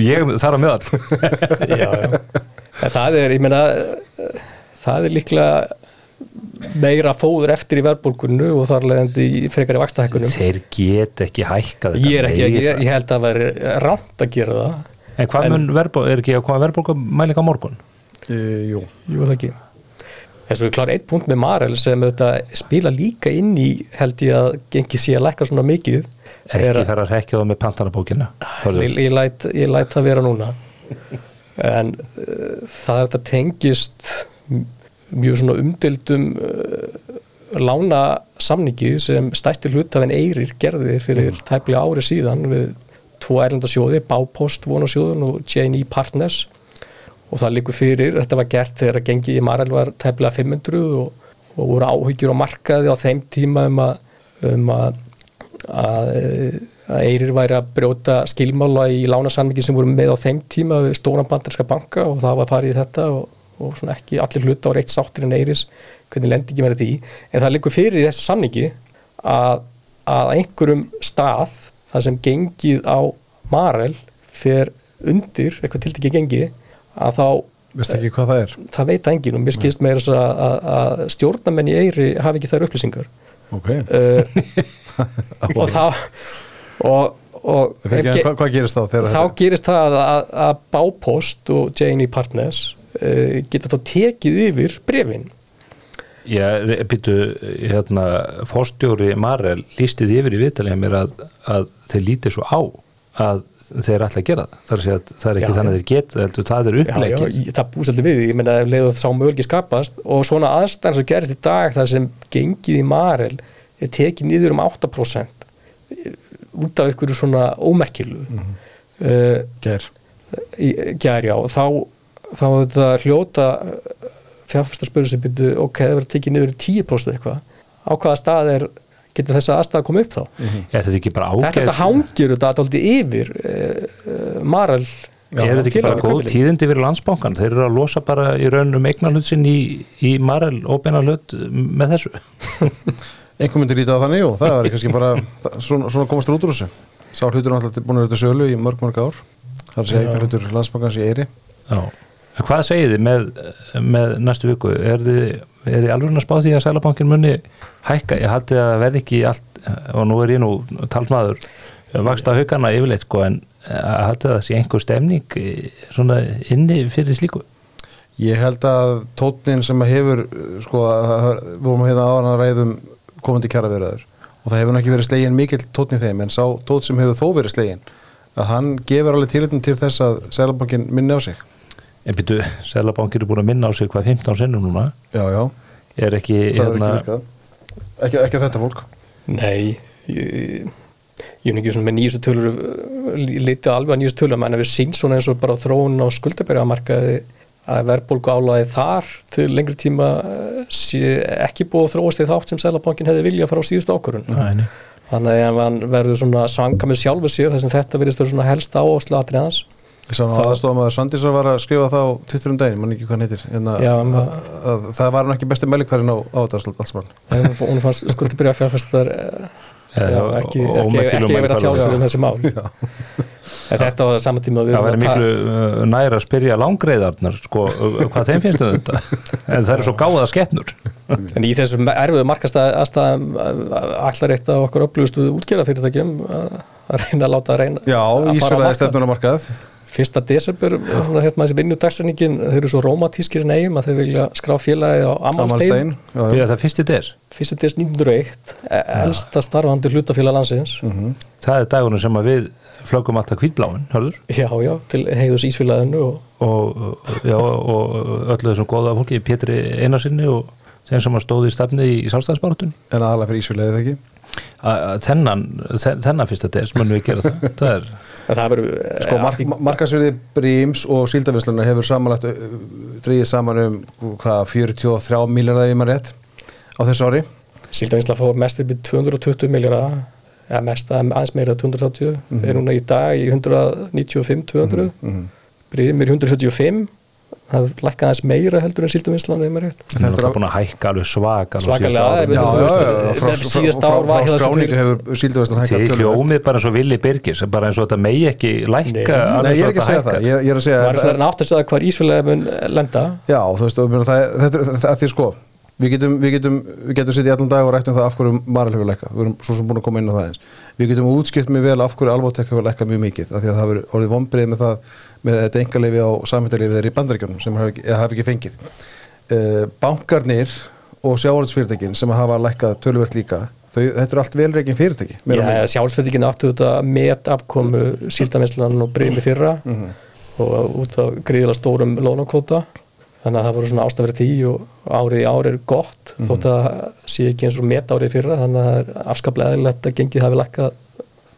Ég þar á meðal Já, já. Það er, ég meina það er líklega meira fóður eftir í verðbólkunnu og þar leðandi í frekari vakstahækkunum Þeir get ekki hækka þetta Ég, ekki, ég, ég held að það er rámt að gera það. En hvað mun verðbólk, er ekki að koma verðbólkumæling á morgun? Uh, jú. Jú, það ekki. En svo er klar eitt punkt með Marel sem auðvitað spila líka inn í held ég að gengi sé að lækka svona mikið. Ekki þar að rekja það með pantanabókina. Ég, ég læt það vera núna. en uh, það þetta tengist mjög svona umdildum uh, lána samningi sem stæsti hlutafinn Eyrir gerði fyrir tæplega ári síðan við tvo erlendasjóði, Bápost vonasjóðun og J&E Partners og það líkur fyrir, þetta var gert þegar að gengi í Marel var tæplega 500 og, og voru áhyggjur á markaði á þeim tíma um að, um að, að, að Eyrir væri að brjóta skilmála í lánasamningi sem voru með á þeim tíma við stóran bandarska banka og það var farið í þetta og, og svona ekki allir hluta á reitt sáttir en Eyris hvernig lendingi verið því en það líkur fyrir í þessu samningi að, einhverjum stað það sem gengið á Marel fer undir eitthvað tiltekki gengi að þá Veist ekki hvað það er? það veit enginn og mér skilst meira að, að, að stjórnamenn í Eyri hafi ekki þær upplýsingar Ok. uh, og þá og, og ef ge- hvað, hvað gerist þá þegar þá gerist það að, að, að Bápost og J&E Partners uh, geta þá tekið yfir brefin Já, býtu, hérna, fórstjóri Marel lísti því yfir í viðtalið mér að, að þeir lítið svo á að þeir ætla að gera það. Það er, að segja að það er ekki Já, þannig að þeir geta, heldur það er upplegið. það búið svolítið við ég meina ef leiðu þá möguleiki skapast og svona aðstæðan sem gerist í dag þar sem gengið í Marel er tekið niður um 8% út af ykkur svona ómerkilu mm Mhm. Ger. gær já, þá þá er þetta hljóta fjárfæstar spurðu sem byrju, ok, það verður tekið niður í 10% eitthvað, á hvaða stað er getur þessa aðstæða að koma upp þá Er þetta ekki bara þetta, ágætt? þetta hangir þetta alltaf yfir uh, Marel Er þetta ekki bara góð tíðindi fyrir landsbankan? Þeir eru að losa bara í raun um eignarhlut sinn í, í Marel óbeina hlut með þessu. Einhver myndir lítið á þannig, jú, það er kannski bara það- svona, svona komast úr þessu Sá hlutur er alltaf búin að þetta sölu í mörg mörg ár Það er að segja eitt hlutur landsbankans í Eyri Já. En hvað segið þið með, með næstu viku? Er þið, er alveg að spá því að Sælabankin muni hækka? Ég haldi að verði ekki allt, og nú er ég nú talsmaður vaksta haugana yfirleitt sko, en að haldi að það sé einhver stemning eh, svona inni fyrir slíku? Ég held að tótnin sem að hefur sko, við vorum hérna áðan að ræðum komandi kjara viðraður og það hefur ekki verið slegin mikill tótni þeim en sá tótt sem hefur þó verið slegin að hann gefur alveg tilhættum til þess að Sælabankin minni á sig En byrju, Sælabankin er búin að minna á sig hvað 15 sinnum núna, Já, já, er ekki hérna, ekki ekki, ekki þetta fólk. Nei, ég, ég er ekki svona með nýjustu tölur litið alveg að nýjustu tölur en við sín svona eins og bara þróun á skuldabæriðamarkaði að verðbólgu álæði þar til lengri tíma sé ekki búið að þróast í þátt sem Sælabankin hefði vilja frá síðustu ákvörun Nei, nei. þannig að hann verður svona svanga með sjálfu sér þess að þetta verðist vera svona helsta áherslu atrið hans Ég sá nú aðstofum að Sandísar var að skrifa það á Twitter um daginn, mann ekki hvað hann heitir en að, að, að, það var hann ekki besti meðlikværin á, á þetta alls mann hún fannst fjárfæstar Já, já, ekki, ekki, ómerkilegum ekki verið að tjása mælikvarða. um þessi mál. En þetta var saman tíma við Það að ta- miklu uh, nær að spyrja langreiðarnar sko, hvað þeim finnst um þetta? En það eru svo gáða skepnur. En í þessum erfiðu markastæðum allar eitt af okkur upplýðustu útgerðafyrirtækjum að að reyna að láta reyna Já, að á Ísfjölaði markað. Fyrsta desember, svona hérna þessi vinnu dagstæðningin, þeir eru svo rómatískir en eigum að þeir vilja skrá félagið á Amalstein. Já. að það fyrsti des? Fyrsta des 1901 e- elsta starfandi hlutafélag landsins. Það er dagunum sem að við flöggum alltaf hvítbláin, hörður? Já, já, til heiðus Ísfélaginu og og, já, og öllu þessum góða fólki Pétri Einarsinni og þeim sem að stóði í stefni í sjálfstæðisbártunni En aðalega fyrir þegar ekki? Þennan, þen- þennan fyrsta des munum við gera það. Það er, Sko, mark, markasverði Bríms og Síldavinslunar hefur samanlagt drýðið saman um hvað, 43 miljardar ef maður rétt á þessu ári. Síldavinsla fór mest upp í 220 miljardar eða mest aðeins meira 230 þeir eru núna í dag í 195-200 Mhm. Brímir 175 það lækkaði aðeins meira heldur en rétt. Það er náttúrulega búin að hækka alveg svak Svakalega, þetta frá, ár var Síldavinslan hækkað Þið hljómið bara eins og Vili Birgis bara eins og þetta megi ekki lækka Nei. alveg Nei, ég svo er ekki að segja þetta það, hækkar. ég, ég er að segja maður er það að segja hvað Ísfélagi mun lenda? Já, þú veist, þetta, er- sko við getum, við getum, við getum sitt í allan dag og rætt um það af hverju Marel hefur lækkað, við erum svo sem búin að koma inn á það eins við getum útskipt mjög vel af hverju Alvotek hefur lækkað mjög mikið, af því að það hefur orðið vombrið með það, með þetta engaleifi á samhættarleifi þeirri í bandaríkjunum sem ekki- hafi ekki fengið uh, bankarnir og sjávarðsfyrirtækin sem hafa lækkað töluvert líka þau, þetta eru allt velreikin fyrirtæki. Já, sjálfsfættingin áttu þetta met afkomu síldavinslan og breymi fyrra Mhm. og út af gríðilega stórum lónakvóta þannig að það voru svona ástafrið því og árið í árið er gott Mhm. þótt að sé ekki eins og met árið fyrra þannig að er afskaplega eðlilegt að gengið hafi lækkað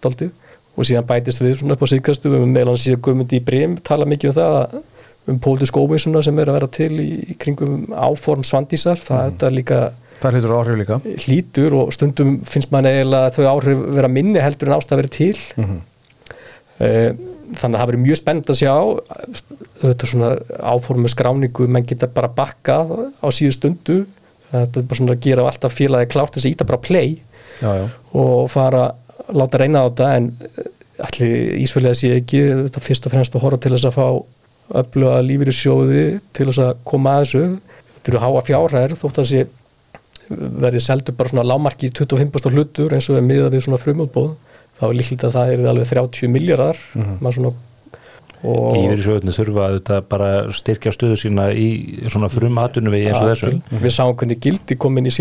daldið og síðan bætist við svona upp á síðkastu við meðlan síðan Guðmundi í Brím tala mikið um það um pólitísk óvísuna sem er að vera til í, í kringum áform svandísar það Mhm. er þetta líka Það hlýtur áhrif líka hlítur og stundum finnst mann eiginlega að þau áhrif vera minni heldur en ástæð verið til Mhm. Eh, þannig að það verið mjög spennt að sjá þetta svona áformu skráningu menn geta bara bakka á síðu stundu. Þetta er bara svona að gera alltaf félagi klárt þess að íta bara play Já, já, og fara láta reyna á þetta en allir Ísfélagi sé ekki þetta fyrst og fremst að horfa til þess að fá öfluga lífyrirsjóði til þess að koma að þessu. Þetta eru háa fjárhæðir þótt að sé verði seldur bara svona lámarki 25% hlutur eins og er miðað við svona frumútbóð þá er líklega að það er alveg 30 miljardar mm svona og Lífeyrissjóðunni þurfa auðvitað bara að styrkja stöðu sína í svona frum atvinnuvegi eins og þessum við sáum hvernig gildi kom inn í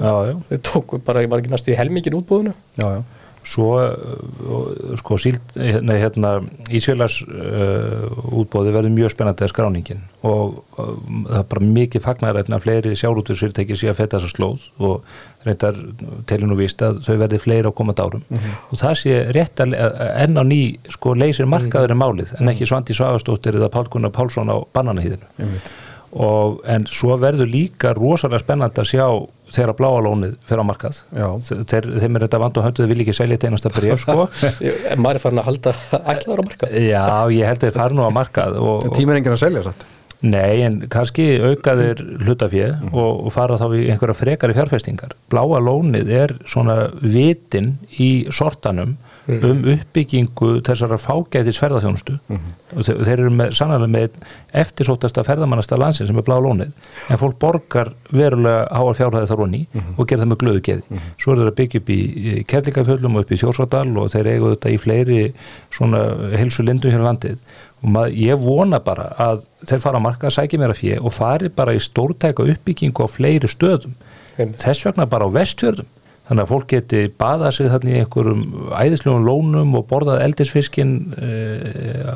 Já, já. við tókum bara, ekki næstu í helmingin útbúðinu já, já. Svo uh, sko síld, nei, hérna, Ísfélars uh, útbóði verður mjög spennandi að skráningin og uh, það er bara mikið fagnaræfna að fleiri sjálfútvísfyrirtæki sé að fetta þessa slóð og reyndar telur nú víst að þau verði fleiri á komandi árum. Og það sé rétt að enn á ný sko leysir markaður en málið en ekki Svandi Svagastóttir eða Pál Gunnar Pálsson á bananahýðinu Einmitt. og en svo verður líka rosalega spennandi að sjá þegar bláa lónið fer á markað. Þeir, þeim er þetta vand og hönduð vil ekki selja þetta einasta bréf sko. Maður er farin að halda ætlaður á marka já ég held að þeir fara nú á markað og, En tíma er enginn að selja satt nei en kannski auka þeir hlutafið og, og fara þá í einhverja frekari fjárfestingar. Bláa lónið er svona vitin í sortanum um uppbyggingu þessara fágætis ferðarþjónustu og þeir, þeir eru með, sannlega með eftirsóttasta ferðamannasta landsin sem er blá lónið en fólk borgar verulega háar fjárhæði þar onni og gera það með glöðu geði. Svo er þeir að byggja upp í Kerlingafjöllum og upp í Þjórsádal og þeir eigu þetta í fleiri svona helsu lindum hér á landið og mað, ég vona bara að þeir fara að marka að sækja mér að fjö og fari bara í stórtæka uppbyggingu á fleiri stöðum. Einmitt. þess vegna bara á vestfjörðum þannig að fólk geti baðað sig þarna í einhverjum æðislegum lónum og borðað eldisfiskin e,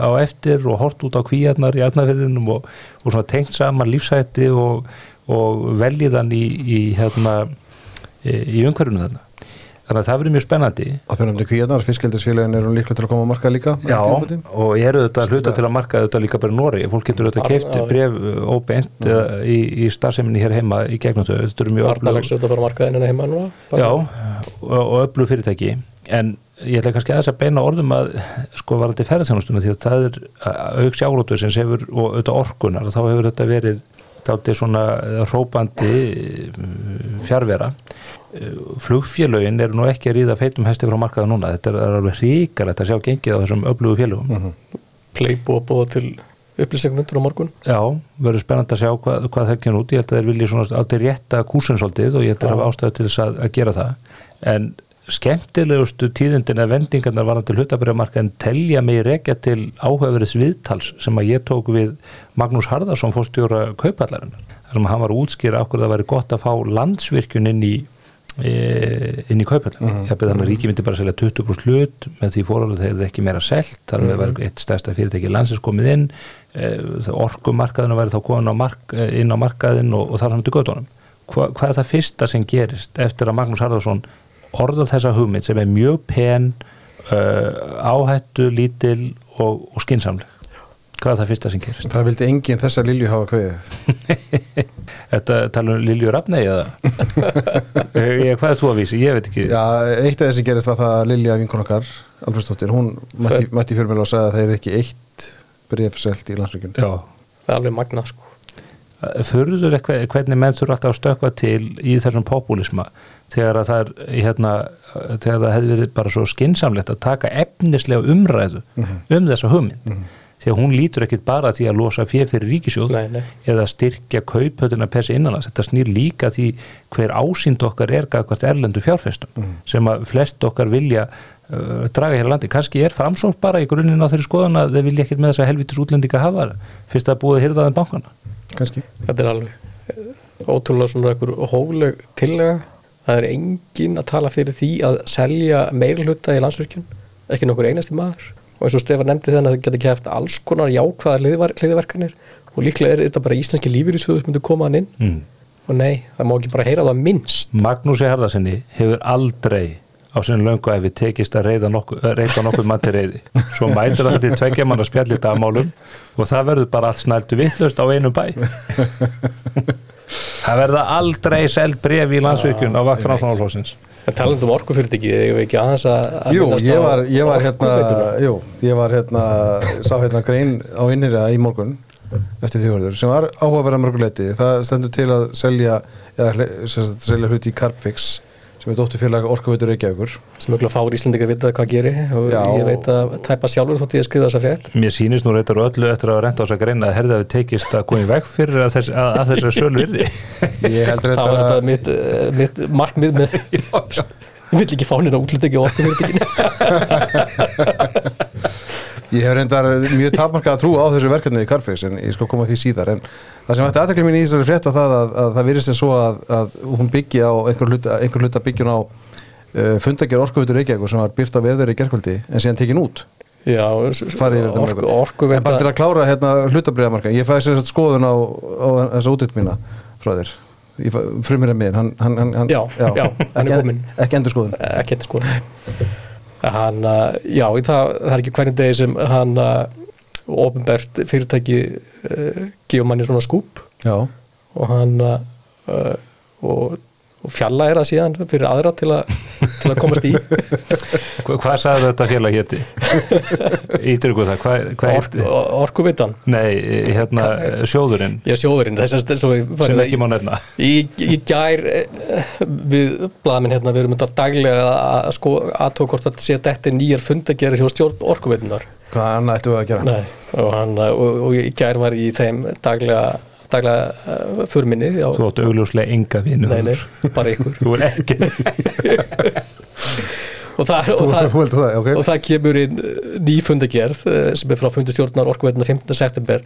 á eftir og hort út á kvíarnar í arnafyrðinum og, og svona tengt saman lífsætti og, og veljiðan í, í, hérna, e, í umhverjunu þarna þannig að það verður mjög spennandi. Að þau nefndi kvíðarnar, fiskildisfélagin eru líklega til að koma að marka líka á Já, og eru þetta hluta til að marka þetta líka bara í Nóri, fólk getur þetta keift bref óbeint eða í, í starfseminni hér heima í gegnum þau, þetta eru mjög Arnalegs auðvitað að fara að marka innanna heima núna bara. Já, og, og öflug fyrirtæki. En ég ætla kannski aðeins að beina orðum að sko varandi ferðarþjónustuna því að það er auk sjárótur sem hefur og auðvitað orkunar, þá hefur þetta verið þáttið svona hrópandi fjárvera flugfélögin eru nú ekki að ríða feitum hesti frá markaða núna, þetta er alveg hríkalegt að sjá gengið á þessum öflugu félögum. Playbo að búa til upplýsingafundur á morgun? Já, verður spennandi að sjá hvað, hvað það kemur út. Ég held að þeir vilja svona aldrei rétta kúsin svolítið og ég held að Já. hafa ástæðu til þess að, að gera það. En skemmtilegustu tíðindin eða vendingarnar varandi hlutabriðamarka en telja mig rekja til áhugaverðis viðtals sem að ég tók við Magnús Harðarsson fórstjóra kaupallarinnar þar sem hann var að útskýra okkur það væri gott að fá landsvirkjun inn í inn í kaupallin mm -hmm. þannig að ríki myndi bara selja 20% hlut með því fórhaldið þegar það ekki meira selt þar með var eitt stærsta fyrirtæki landsins komið inn e, orkumarkaðinu væri þá komin á mark, inn á markaðin og, og þar hann til gödunum Hva, hvað er það fyrsta sem gerist eftir að Magnús Harðarsson orðað þessa hugmynd sem er mjög pen uh, áhættu, lítil og, og skinsamleg hvað er það fyrsta sem gerist? Það vildi enginn þessa Lilju hafa kveðið Þetta tala um Lilju Rafnei eða? ég, hvað er þú að vísi? Ég veit ekki. Já, eitt af þessi gerist var það að Lilja vinkun okkar, Alfredsdóttir, hún mætti, mætti fjölmjöla og sagði að það er ekki eitt bref selt í landsvíkjun Já, það er alveg magna sko. Förður eitthvað, hvernig menn þurfa alltaf að stökka til í þessum populisma þegar að það er hérna, þegar það hefði verið bara svo skinsamlegt að taka efnislega umræðu um þessa hugmynd því að hún lítur ekkit bara því að losa fyrir fyrir ríkisjóð Nei, nei. eða styrkja kauphötuna persi innanlands. Þetta snýr líka því hver ásýnd okkar er gagvart erlendu fjárfestum sem að flest okkar vilja uh, draga hér á landi, kannski er framsókn bara í grunninn á þeirri skoðan að þeir vilja ekkit með þess að helvitis útlendinga hafa fyrst að búið þeim bankana. Kannski. Þetta er alveg eh, ótrúlega svona einhver hófleg tillega það er engin að tala fyrir því að selja meira hluta í landsvirkjun. Ekki nokkur einasti maður og eins og Stefán nefndi þannig að það geta ekki haft alls konar jákvæðar hliðverkanir. Og líklega er þetta bara íslenski lífur í sögur sem myndir koma hann inn. Mm. og nei, það má ekki bara heyra það minnst. Magnúsi Harðarsinni hefur aldrei á sinni löngu ef við tekist að reyða nokkuð, reyða nokkuð mann til reyði svo mætir það til tveggja mann að spjalli dagmálum og það verður bara allt snæltu vittlust á einu bæ. Það verða aldrei seld bref í landsvirkjun á vakt En taland um orkufyrirtæki, ég veit ekki aðeins að Jú, ég var, ég var hérna. Jú, ég var hérna sá hérna grein á innirja í morgun eftir því verður, sem var áhugaverða mörguleiti það stendur til að selja eða sagt, selja hluti í Carbfix sem er dótturfélag Orkuveitur Reykjavíkur. Sem auðvitað fáur Íslandika að vita hvað gerir og Já. ég veit að tæpa sjálfur þótt ég að skrifa þessa frétt. Mér sýnist nú reyndar öllu eftir að renta á þess að greina að herða við tekist að koma í veg fyrir að, þess, að, að þessari sölu virði Ég held það reyndar var að þetta mitt, eh, mitt markmið með ég vill ekki fá neina útlendingi á orkufyrirtækinu Ég hef reyndar mjög tapmarkað að trúa á þessu verkefni í Carfax en ég skal koma að því síðar. En það sem ætti aðtekli mín í þessari frétt að það að, að það virðist sem svo að, að hún byggi á einhver hluta, einhver hluta byggjun á uh, fundagjör orkuveitur Reykjavík sem var byrt á veður í gerkvöldi en síðan tekin út. Já, farið yfir þetta orku, mörgum. orkuveita en bara til að klára hérna hlutabriðamarka ég fæði sér skoðun á, á þessa útitt mína frá þér. Frumir en miðin hann, hann, hann, hann, Já, já, hann er ekki, kominn. ekki endur skoðun sko hann, uh, já, það, það er ekki hvernig degi sem hann uh, ofinbært fyrirtæki uh, gefur manni svona skúp. Já, og hann uh, og, og fjalla er það síðan fyrir aðra til, a, til að komast í. Hva, Hvað sagði þetta félag héti? Ítryggu það, Ork, orkuveitan Nei, hérna sjóðurinn. Ég er sjóðurinn þess að svo ég sem ekki má nefna. í, í gær eh, við blaðminn hérna við erum þetta daglega að sko aðtók hvort að sé að þetta er nýjar fundagerir hjá stjórn orkuveitunar hvað annað ættu við að gera? Nei, og, hann, og, og í gær var ég í þeim daglega, daglega uh, förminni já, Þú átt augljóslega enga vinu nei, nei, bara ykkur. Þú er ekki. Og það, og það, heldur það, ok. og það kemur inn ný fundagerð eh, sem er frá fundastjórnar orkuveituna 15. september.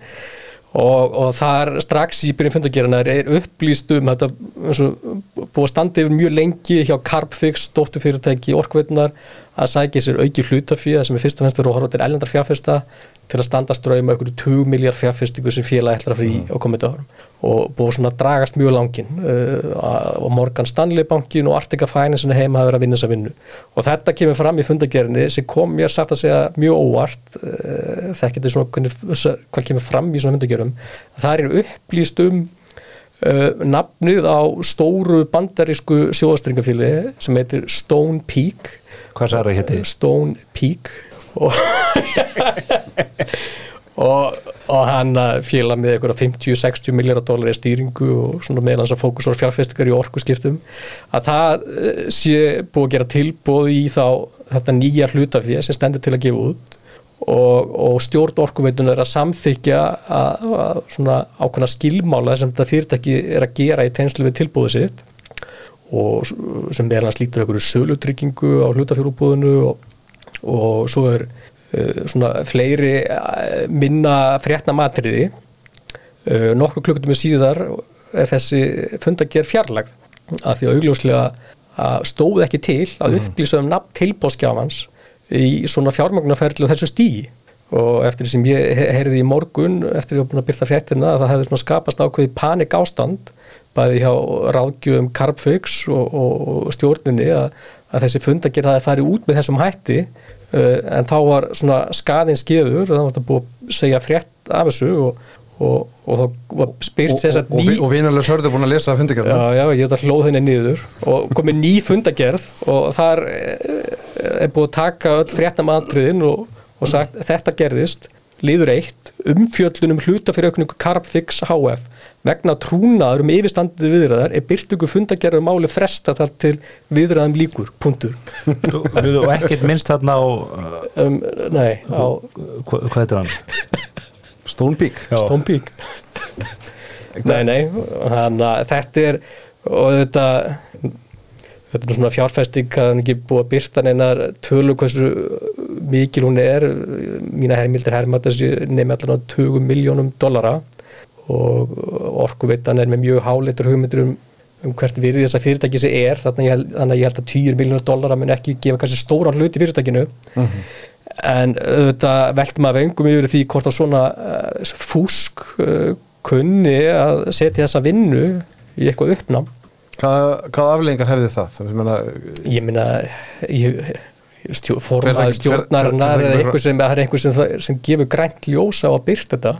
Og, og þar strax í byrjun fundagerðina er upplýst um þetta og búið að standa yfir mjög lengi hjá Carbfix, dóttufyrirtæki orkuveitunar að sækja sér auki hlutafíða sem er fyrst og fremst fyrir að horfa til ellendar fjárfesta til að standa ströym einhverju 2 miljard fjárfestingu sem félag ætlar að frí á komandi árum. Og búið svona að dragast mjög langin uh, og Morgan Stanley bankin og Arctica Finance heima hafa verið að vinna þessa vinnu. Og þetta kemur fram í fundagerðinni sem kom mér satt að segja mjög óvart uh, þekkið svona hvernig, hvað kemur fram í svona fundagerðum það er upplýst um uh, nafnið á stóru bandarísku sjóðastringafíli sem heitir Stone Peak Hvað það héti? Stone Peak. Og, og, og hann félag með einhverja 50-60 miljardar dólar í stýringu og svona meðan þess að fókusur fjárfestingar í orkuskiptum. Að það eh, sé búið að gera tilbúð í þá þetta nýja hlutafið sem stendur til að gefa út og, og stjórn orkuveitun er að samþykja að, að svona ákveðna skilmála sem þetta fyrirtæki er að gera í tegnslu við tilbúðu sitt og sem meðal hans lítur einhverju sölutryggingu á hlutafjörúbúðinu og, og svo er uh, svona fleiri uh, minna fréttna matriði. Uh, nokkur klukkutum síðar er þessi fundager fjarlagð af því að augljóslega að stóð ekki til að upplýsa um nafn tilbóðskjáfans í svona fjármögnarferðlu þessu stíi og eftir því sem ég he- heyrði í morgun eftir að ég var búin að byrta fréttina að það hefði svona skapast ákveði panik ástand bæði hjá ráðgjöfum Carbfix og, og, stjórninni að, að þessi fundagerð hafi farið út með þessum hætti uh, en þá var svona skaðin skeður og það var þetta búið að segja frétt af þessu og, og, og þá var spyrt og, þess að ný og vinarlega sörðu búin að lesa fundagerðina Já, já, ég hef það hlóð henni niður og komið ný fundagerð og þar eh, er búið að taka öll fréttamatriðin og, og sagt þetta gerðist, liður eitt umfjöllunum hluta fyrir aukningu Carbfix HF vegna trúnaður um yfirstandið viðræðar er byrtingu fundagerðu máli fresta þar til viðræðum líkur, punktur. Og ekkert minnst þarna á uh, um, Nei, á hva- Hvað heitir hann? Stone Peak. Stómpík Nei, nei, þannig að þetta er og þetta þetta er svona fjárfesting að hann ekki búið að byrta neinar tölu hversu mikil hún er. Mína hermildir herma þessi nefnir allan á 20 miljónum dollara og orkuveitan er með mjög háleitur hugmyndir um, um hvert virði þessa fyrirtæki sem er. Þannig að ég held, að ég held að 10 miljónur dollara mun ekki gefa kannski stóran hlut í fyrirtækinu. En auðvitað veltum að vengum yfir því hvort að svona uh, fúsk uh, kunni að setja þessa vinnu í eitthvað uppnám. Hvað, hvað afleggingar hefði það? Ég minna ég, stjó, fer- stjórnarinnar eða einhver sem, sem, sem gefur grænt ljósa á að byrta þetta.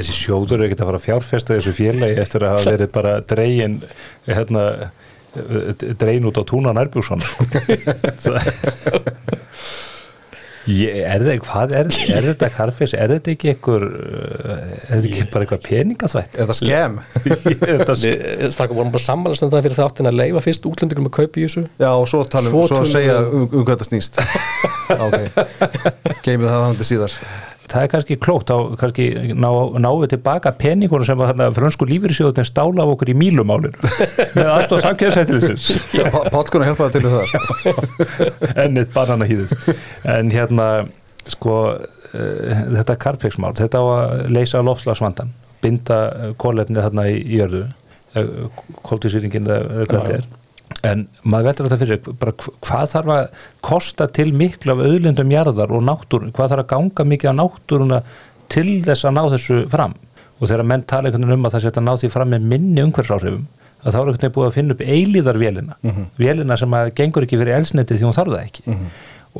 Þessi sjóður er ekkert að fara að fjárfesta þessu félagi eftir að hafa verið bara dregin hérna dregin út á túna nærbjússon Ég, er það, hvað er, er þetta karfis, er þetta ekki einhver uh, er þetta ekki bara eitthvað peningaþvætt er þetta sk- við stakkum vorum bara sammælast um það fyrir þáttin að leifa fyrst útlendingum að kaupa í þessu. Já, og svo talum, Svo svo, segja um, um hvað þetta snýst. Ok, geymið það handi síðar það er kannski klókt þá kannski ná, við tilbaka peningunum sem að þarna frönsku lífyrirsjóðin stála af okkur í mílumálinu. Með allt á samkjæðsættilisins Páll kunni að hjálpa það til það sko. ennið banana hýðið en hérna sko uh, þetta karpvegsmál, þetta á að leysa lofslagsvandan, binda kólefnið þarna í, jörðu uh, kóltísýringin eða hvað þetta er en maður veldur þetta fyrir bara hv- hvað þarf að kosta til miklu af auðlindum jarðar og náttúrun? Hvað þarf að ganga mikið á náttúruna til þess að ná þessu fram? Og þegar menn tala einhvern veginn um að það setja að ná því fram með minni umhverfsáhrifum að þá er einhvern veginn búið að finna upp eilíðarvélina. Vélina sem að gengur ekki fyrir elsneti því hún þarf það ekki.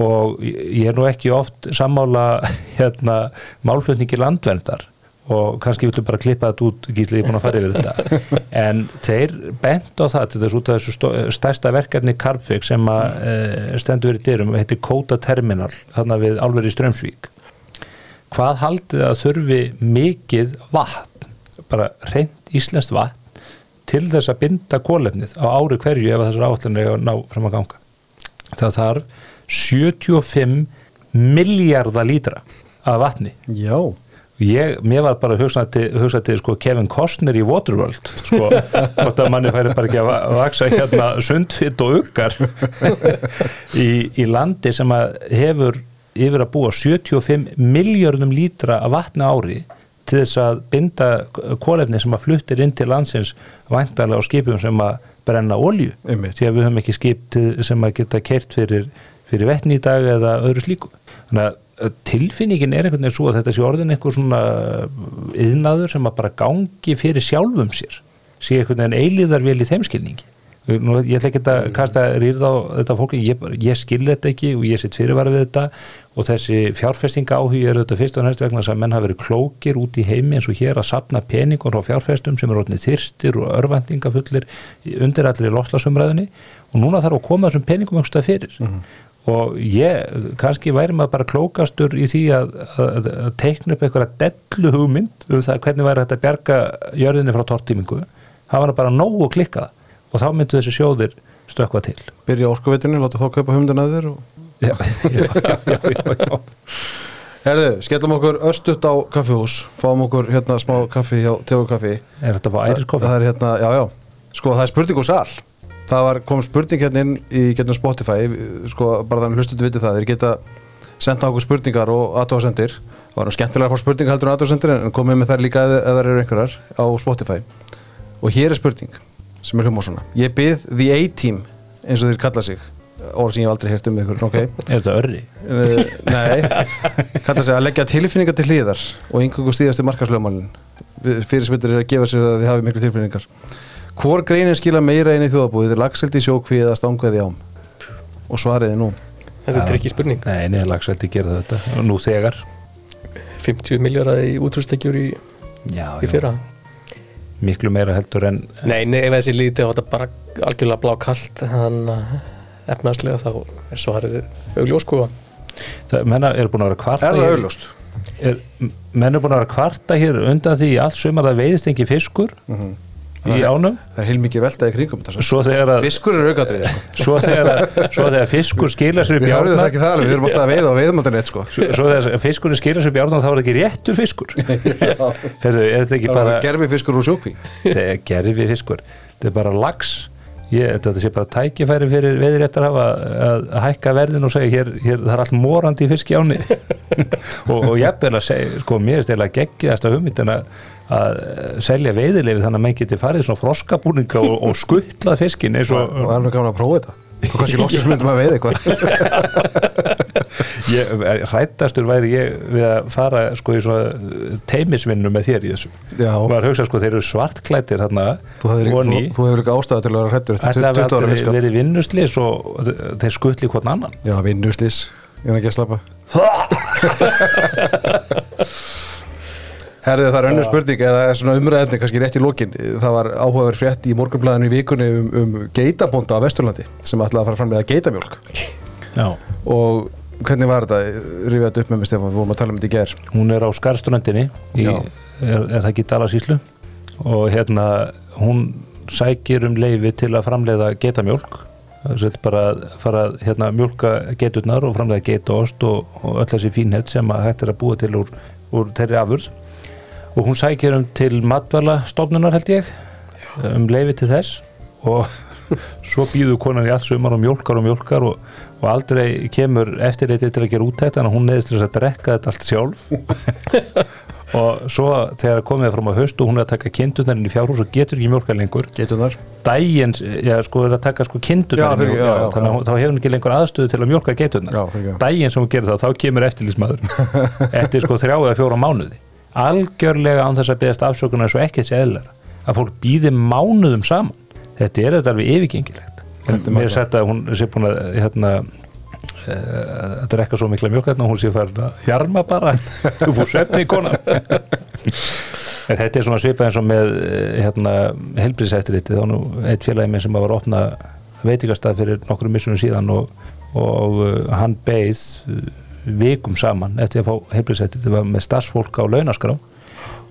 Og ég ég er nú ekki oft sammála hérna málflutningi landverndar og kannski viltu bara klippa þetta út gísli, ég er búin að fara yfir þetta. En þeir bent á það til þess út af þessu stærsta verkefni Karpvik sem að e, stendur verið dyrum heitir Kóta Terminal þarna við álveri í Strömsvík hvað haldið að þurfi mikið vatn bara reynd íslenskt vatn til þess að binda kólefnið á ári hverju ef þessar áallanir er að ná fram að ganga? Það þarf 75 miljardar lítra af vatni. Já, ég, mér var bara hugsað til, hugsað til sko, Kevin Costner í Waterworld sko, hvort að manni færi bara ekki að va- vaksa hérna sundfitt og uggar í, í landi sem að hefur yfir að búa 75 miljardum lítra af vatni á ári til þess að binda kólefni sem að fluttir inn til landsins væntalega á skipum sem að brenna olju því að við höfum ekki skip til- sem að geta kert fyrir, fyrir vettni í dag eða öðru slíku. Þannig að að tilfinningin er einhvern veginn svo að þetta sé orðin einhver svona yðnaður sem að bara gangi fyrir sjálfum sér sé einhvern veginn eilíðarvél í þeim skilningi. Nú, ég ætla ekki að kasta rýrð á þetta fólki, ég, ég skil þetta ekki og ég sitt fyrirvara við þetta og þessi fjárfestinga áhugi er þetta fyrst og næst vegna að menn hafa verið klókir út í heimi eins og hér að sapna peningur á fjárfestum sem eru orðnið þyrstir og örvæntingafullir undir allir í loslasumræðinni og núna þarf að koma þessum peningum einhverstað fyrir og ég, kannski væri maður bara klókastur í því að, að, að teikna upp einhverja dellu hugmynd um það hvernig væri þetta að bjarga jörðinni frá tortímingu. Það var bara nógu klikkað og þá myndu þessi sjóðir stökkva til. Byrja orkuveitinu, láta þá kaupa humdun að þér og... já, já, já, já, já. Herðu, skellum okkur östut á kaffihús. Fáum okkur hérna smá kaffi hjá Tegu kaffi. Er þetta að fá æriskoffi? Það er hérna, já, já, sko það er spurning úr sal Það var, kom spurning hérna inn í getum Spotify, sko bara þannig hlustuðu vitið það, þeir geta senda okkur spurningar og aðtóðasendir það var skemmtilega að fá spurningar heldur en aðtóðasendir en komið með þær líka eða þær eru einhverjar á Spotify. Og hér er spurning sem er hljóma svona ég byrð The A-Team eins og þeir kalla sig orð sem ég hef aldrei heyrt um ykkur, ok? Er þetta örri? Uh, nei, kalla sig að leggja tilfinningar til hliðar og einhverjum stíðast í markaslöfmálin fyrirspillir er að gefa sér að þið hafi miklu tilfinningar hvor greinin skila meira inn í þjóðabúið lagseldi sjókví eða stangveði ám? Og svariði nú. Þetta er trikki spurning. Nei, neðalagsveldi gera þetta. Nú þegar. 50 miljardar í útrústekjur í, í fyrra. Miklu meira heldur en nei, nei, ef þessi lítið og þetta bara algjörlega blá kallt þannig efnaðslega þá er svarið augljós sko. Það, menna eru búin að vera kvarta Er það hér- auðlust? er, menn eru búin að vera kvarta hér undan því í allt sumar það veiðist ekki fiskur í ánum? Það er heilmikið veltaði kringum Fiskur er aukatrið sko. svo, þegar að, svo þegar fiskur skila sér upp Við í höfum það árna ekki það alveg, við erum alltaf að veiða og veiðum alltaf neitt sko. svo þegar fiskurinn skila sér upp í árna þá er það ekki réttur fiskur. Heyrðu, er þetta ekki Það er bara bara gerfi fiskur úr sjókví. Þetta er gerfi fiskur þetta er bara lax. Ég, þetta sé bara tækifæri fyrir veðiréttar að, að hækka verðin og segja hér, hér það er allt morandi í fiski áni og, og jafnvel að segja sko mér er stela geggiðast af hugmyndin að að selja veiðilefi þannig að menn geti farið svona froskabúninga og, og skuttlað fiskin eins og það er nú gaman að prófa þetta? Og kannski loksins myndum að veið eitthvað. Ég, hrættastur væri ég við að fara sko í svona teimisvinnu með þér í þessu. Já. og maður hugsa sko þeir eru svartklættir þarna þú hefur ekki, þú, þú hefur ekki ástæða til að vera hrættur eftir ætla að 20 ára vinskap verið vinnuslis og þeir skuttli hvort annan. Já, vinnustís, ég er ekki að slappa Herðu það er önnur spurning eða svona umræðefni kannski rétt í lokin? Það var áhugaverð frétt í morgunblæðinu í vikunni um, um geitabónda á Vesturlandi sem ætlaði að fara fram með að geitamjólk Já. og hvernig var þetta? Rifið þetta upp með mig Stefán, við vorum að tala um þetta í ger hún er á Skarströndinni í, er, er það ekki Dalasíslu og hérna hún sækir um leifi til að framleiða getamjólk þess að bara að fara að hérna, mjólka geturnar og framleiða getaost og, og öll þessi fínhet sem að hægt er að búa til úr, úr þeirri afurð og hún sækir um til matvæla stofnunar held ég um leifi til þess. Og svo býður konan í allt sumar og mjólkar og mjólkar og, og aldrei kemur eftirreitið til að gera útætt en hún neðist til að drekka þetta allt sjálf. Og svo þegar komið fram á haust og hún er að taka kindunarinn í fjárhús og getur ekki mjólka lengur. Getunar dægin, já sko er að taka sko kindunarinn þannig að þá hefur hún ekki lengur aðstöðu til að mjólka getunar dægin sem hún gerir það, þá kemur eftirlýsmaður eftir sko þrjá eða fjóra mánuði algjörlega án þess að beðast afsökunar svo ekkert sé eðlara að fólk býði mánuðum saman. Þetta er þetta alveg yfirgengilegt. Mér er sett að hún sé búin að hérna uh, að drekka svo mikla mjólk hérna hún sé farin að jarma bara. Upp úr svefni í konan en þetta er svona svipað eins og með eh, hérna helbriðsættiriti þá nú eitt félagi minn sem var opna veitingastað fyrir nokkru missunum síðan og, og uh, hann beið uh, vikum saman eftir að fá helbriðsættiriti var með starfsfólk á launaskrá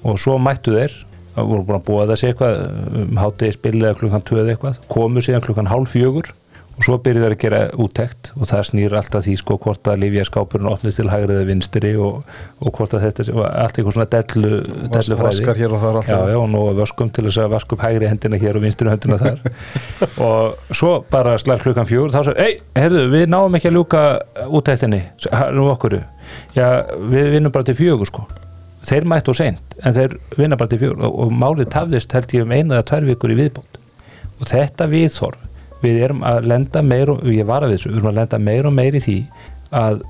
og svo mættu þeir voru búin að búa þessi eitthvað um hátegi spillega klukkan 2 eða eitthvað komu síðan klukkan hálf fjögur og svo byrjuðu þeir að gera úttekt og það snýr alltaf því sko hvort að lifja skápurinn opnist til hægri eða vinstri og, og hvort að þetta var allt eitthvað svona dellu, dellu hér og já, já, og nú vöskum til þess að vaska upp hægri hendina hér og vinstri hendina þar. Og svo bara slar klukkan fjögur þá svo, ei, herðu, við náum ekki að ljúka úttektinni, nú okkur já, við vinnum bara til fjögur sko. Þeir mættu og seint en þeir vinna bara til fjögur. Og, og málið tafðist held ég um eina eða tvær vikur í viðbót. Og þetta viðþorf við erum að lenda meir og ég var að þessu, við erum að lenda meir og meir í því að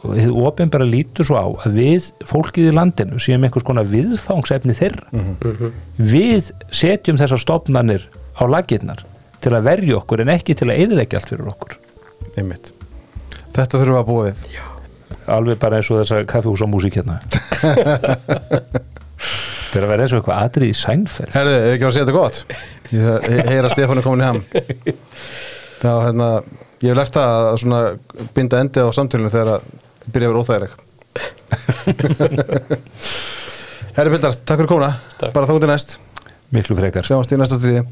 þið ofinbæra lítur svo á að við fólkið í landinu séum einhvers konar viðfangsefni þeirra. Við setjum þessar stofnanir á lagirnar til að verja okkur en ekki til að eðilegja allt fyrir okkur. Einmitt. Þetta þurfum við að búa við. Alveg bara eins og þessa kaffihús á músík hérna. Þetta er að vera eins og eitthvað atrið í sænferð Herðu, ef ekki var að segja þetta gott Ég he- heyra Stefán er komin í ham. Þá hérna ég hef lært það að svona binda endi á samtölunum þegar að byrja að vera óþægileg. Herri Bildar, takk fyrir komuna. Bara þá til næst, miklu frekar. Sjáumst í næsta stríði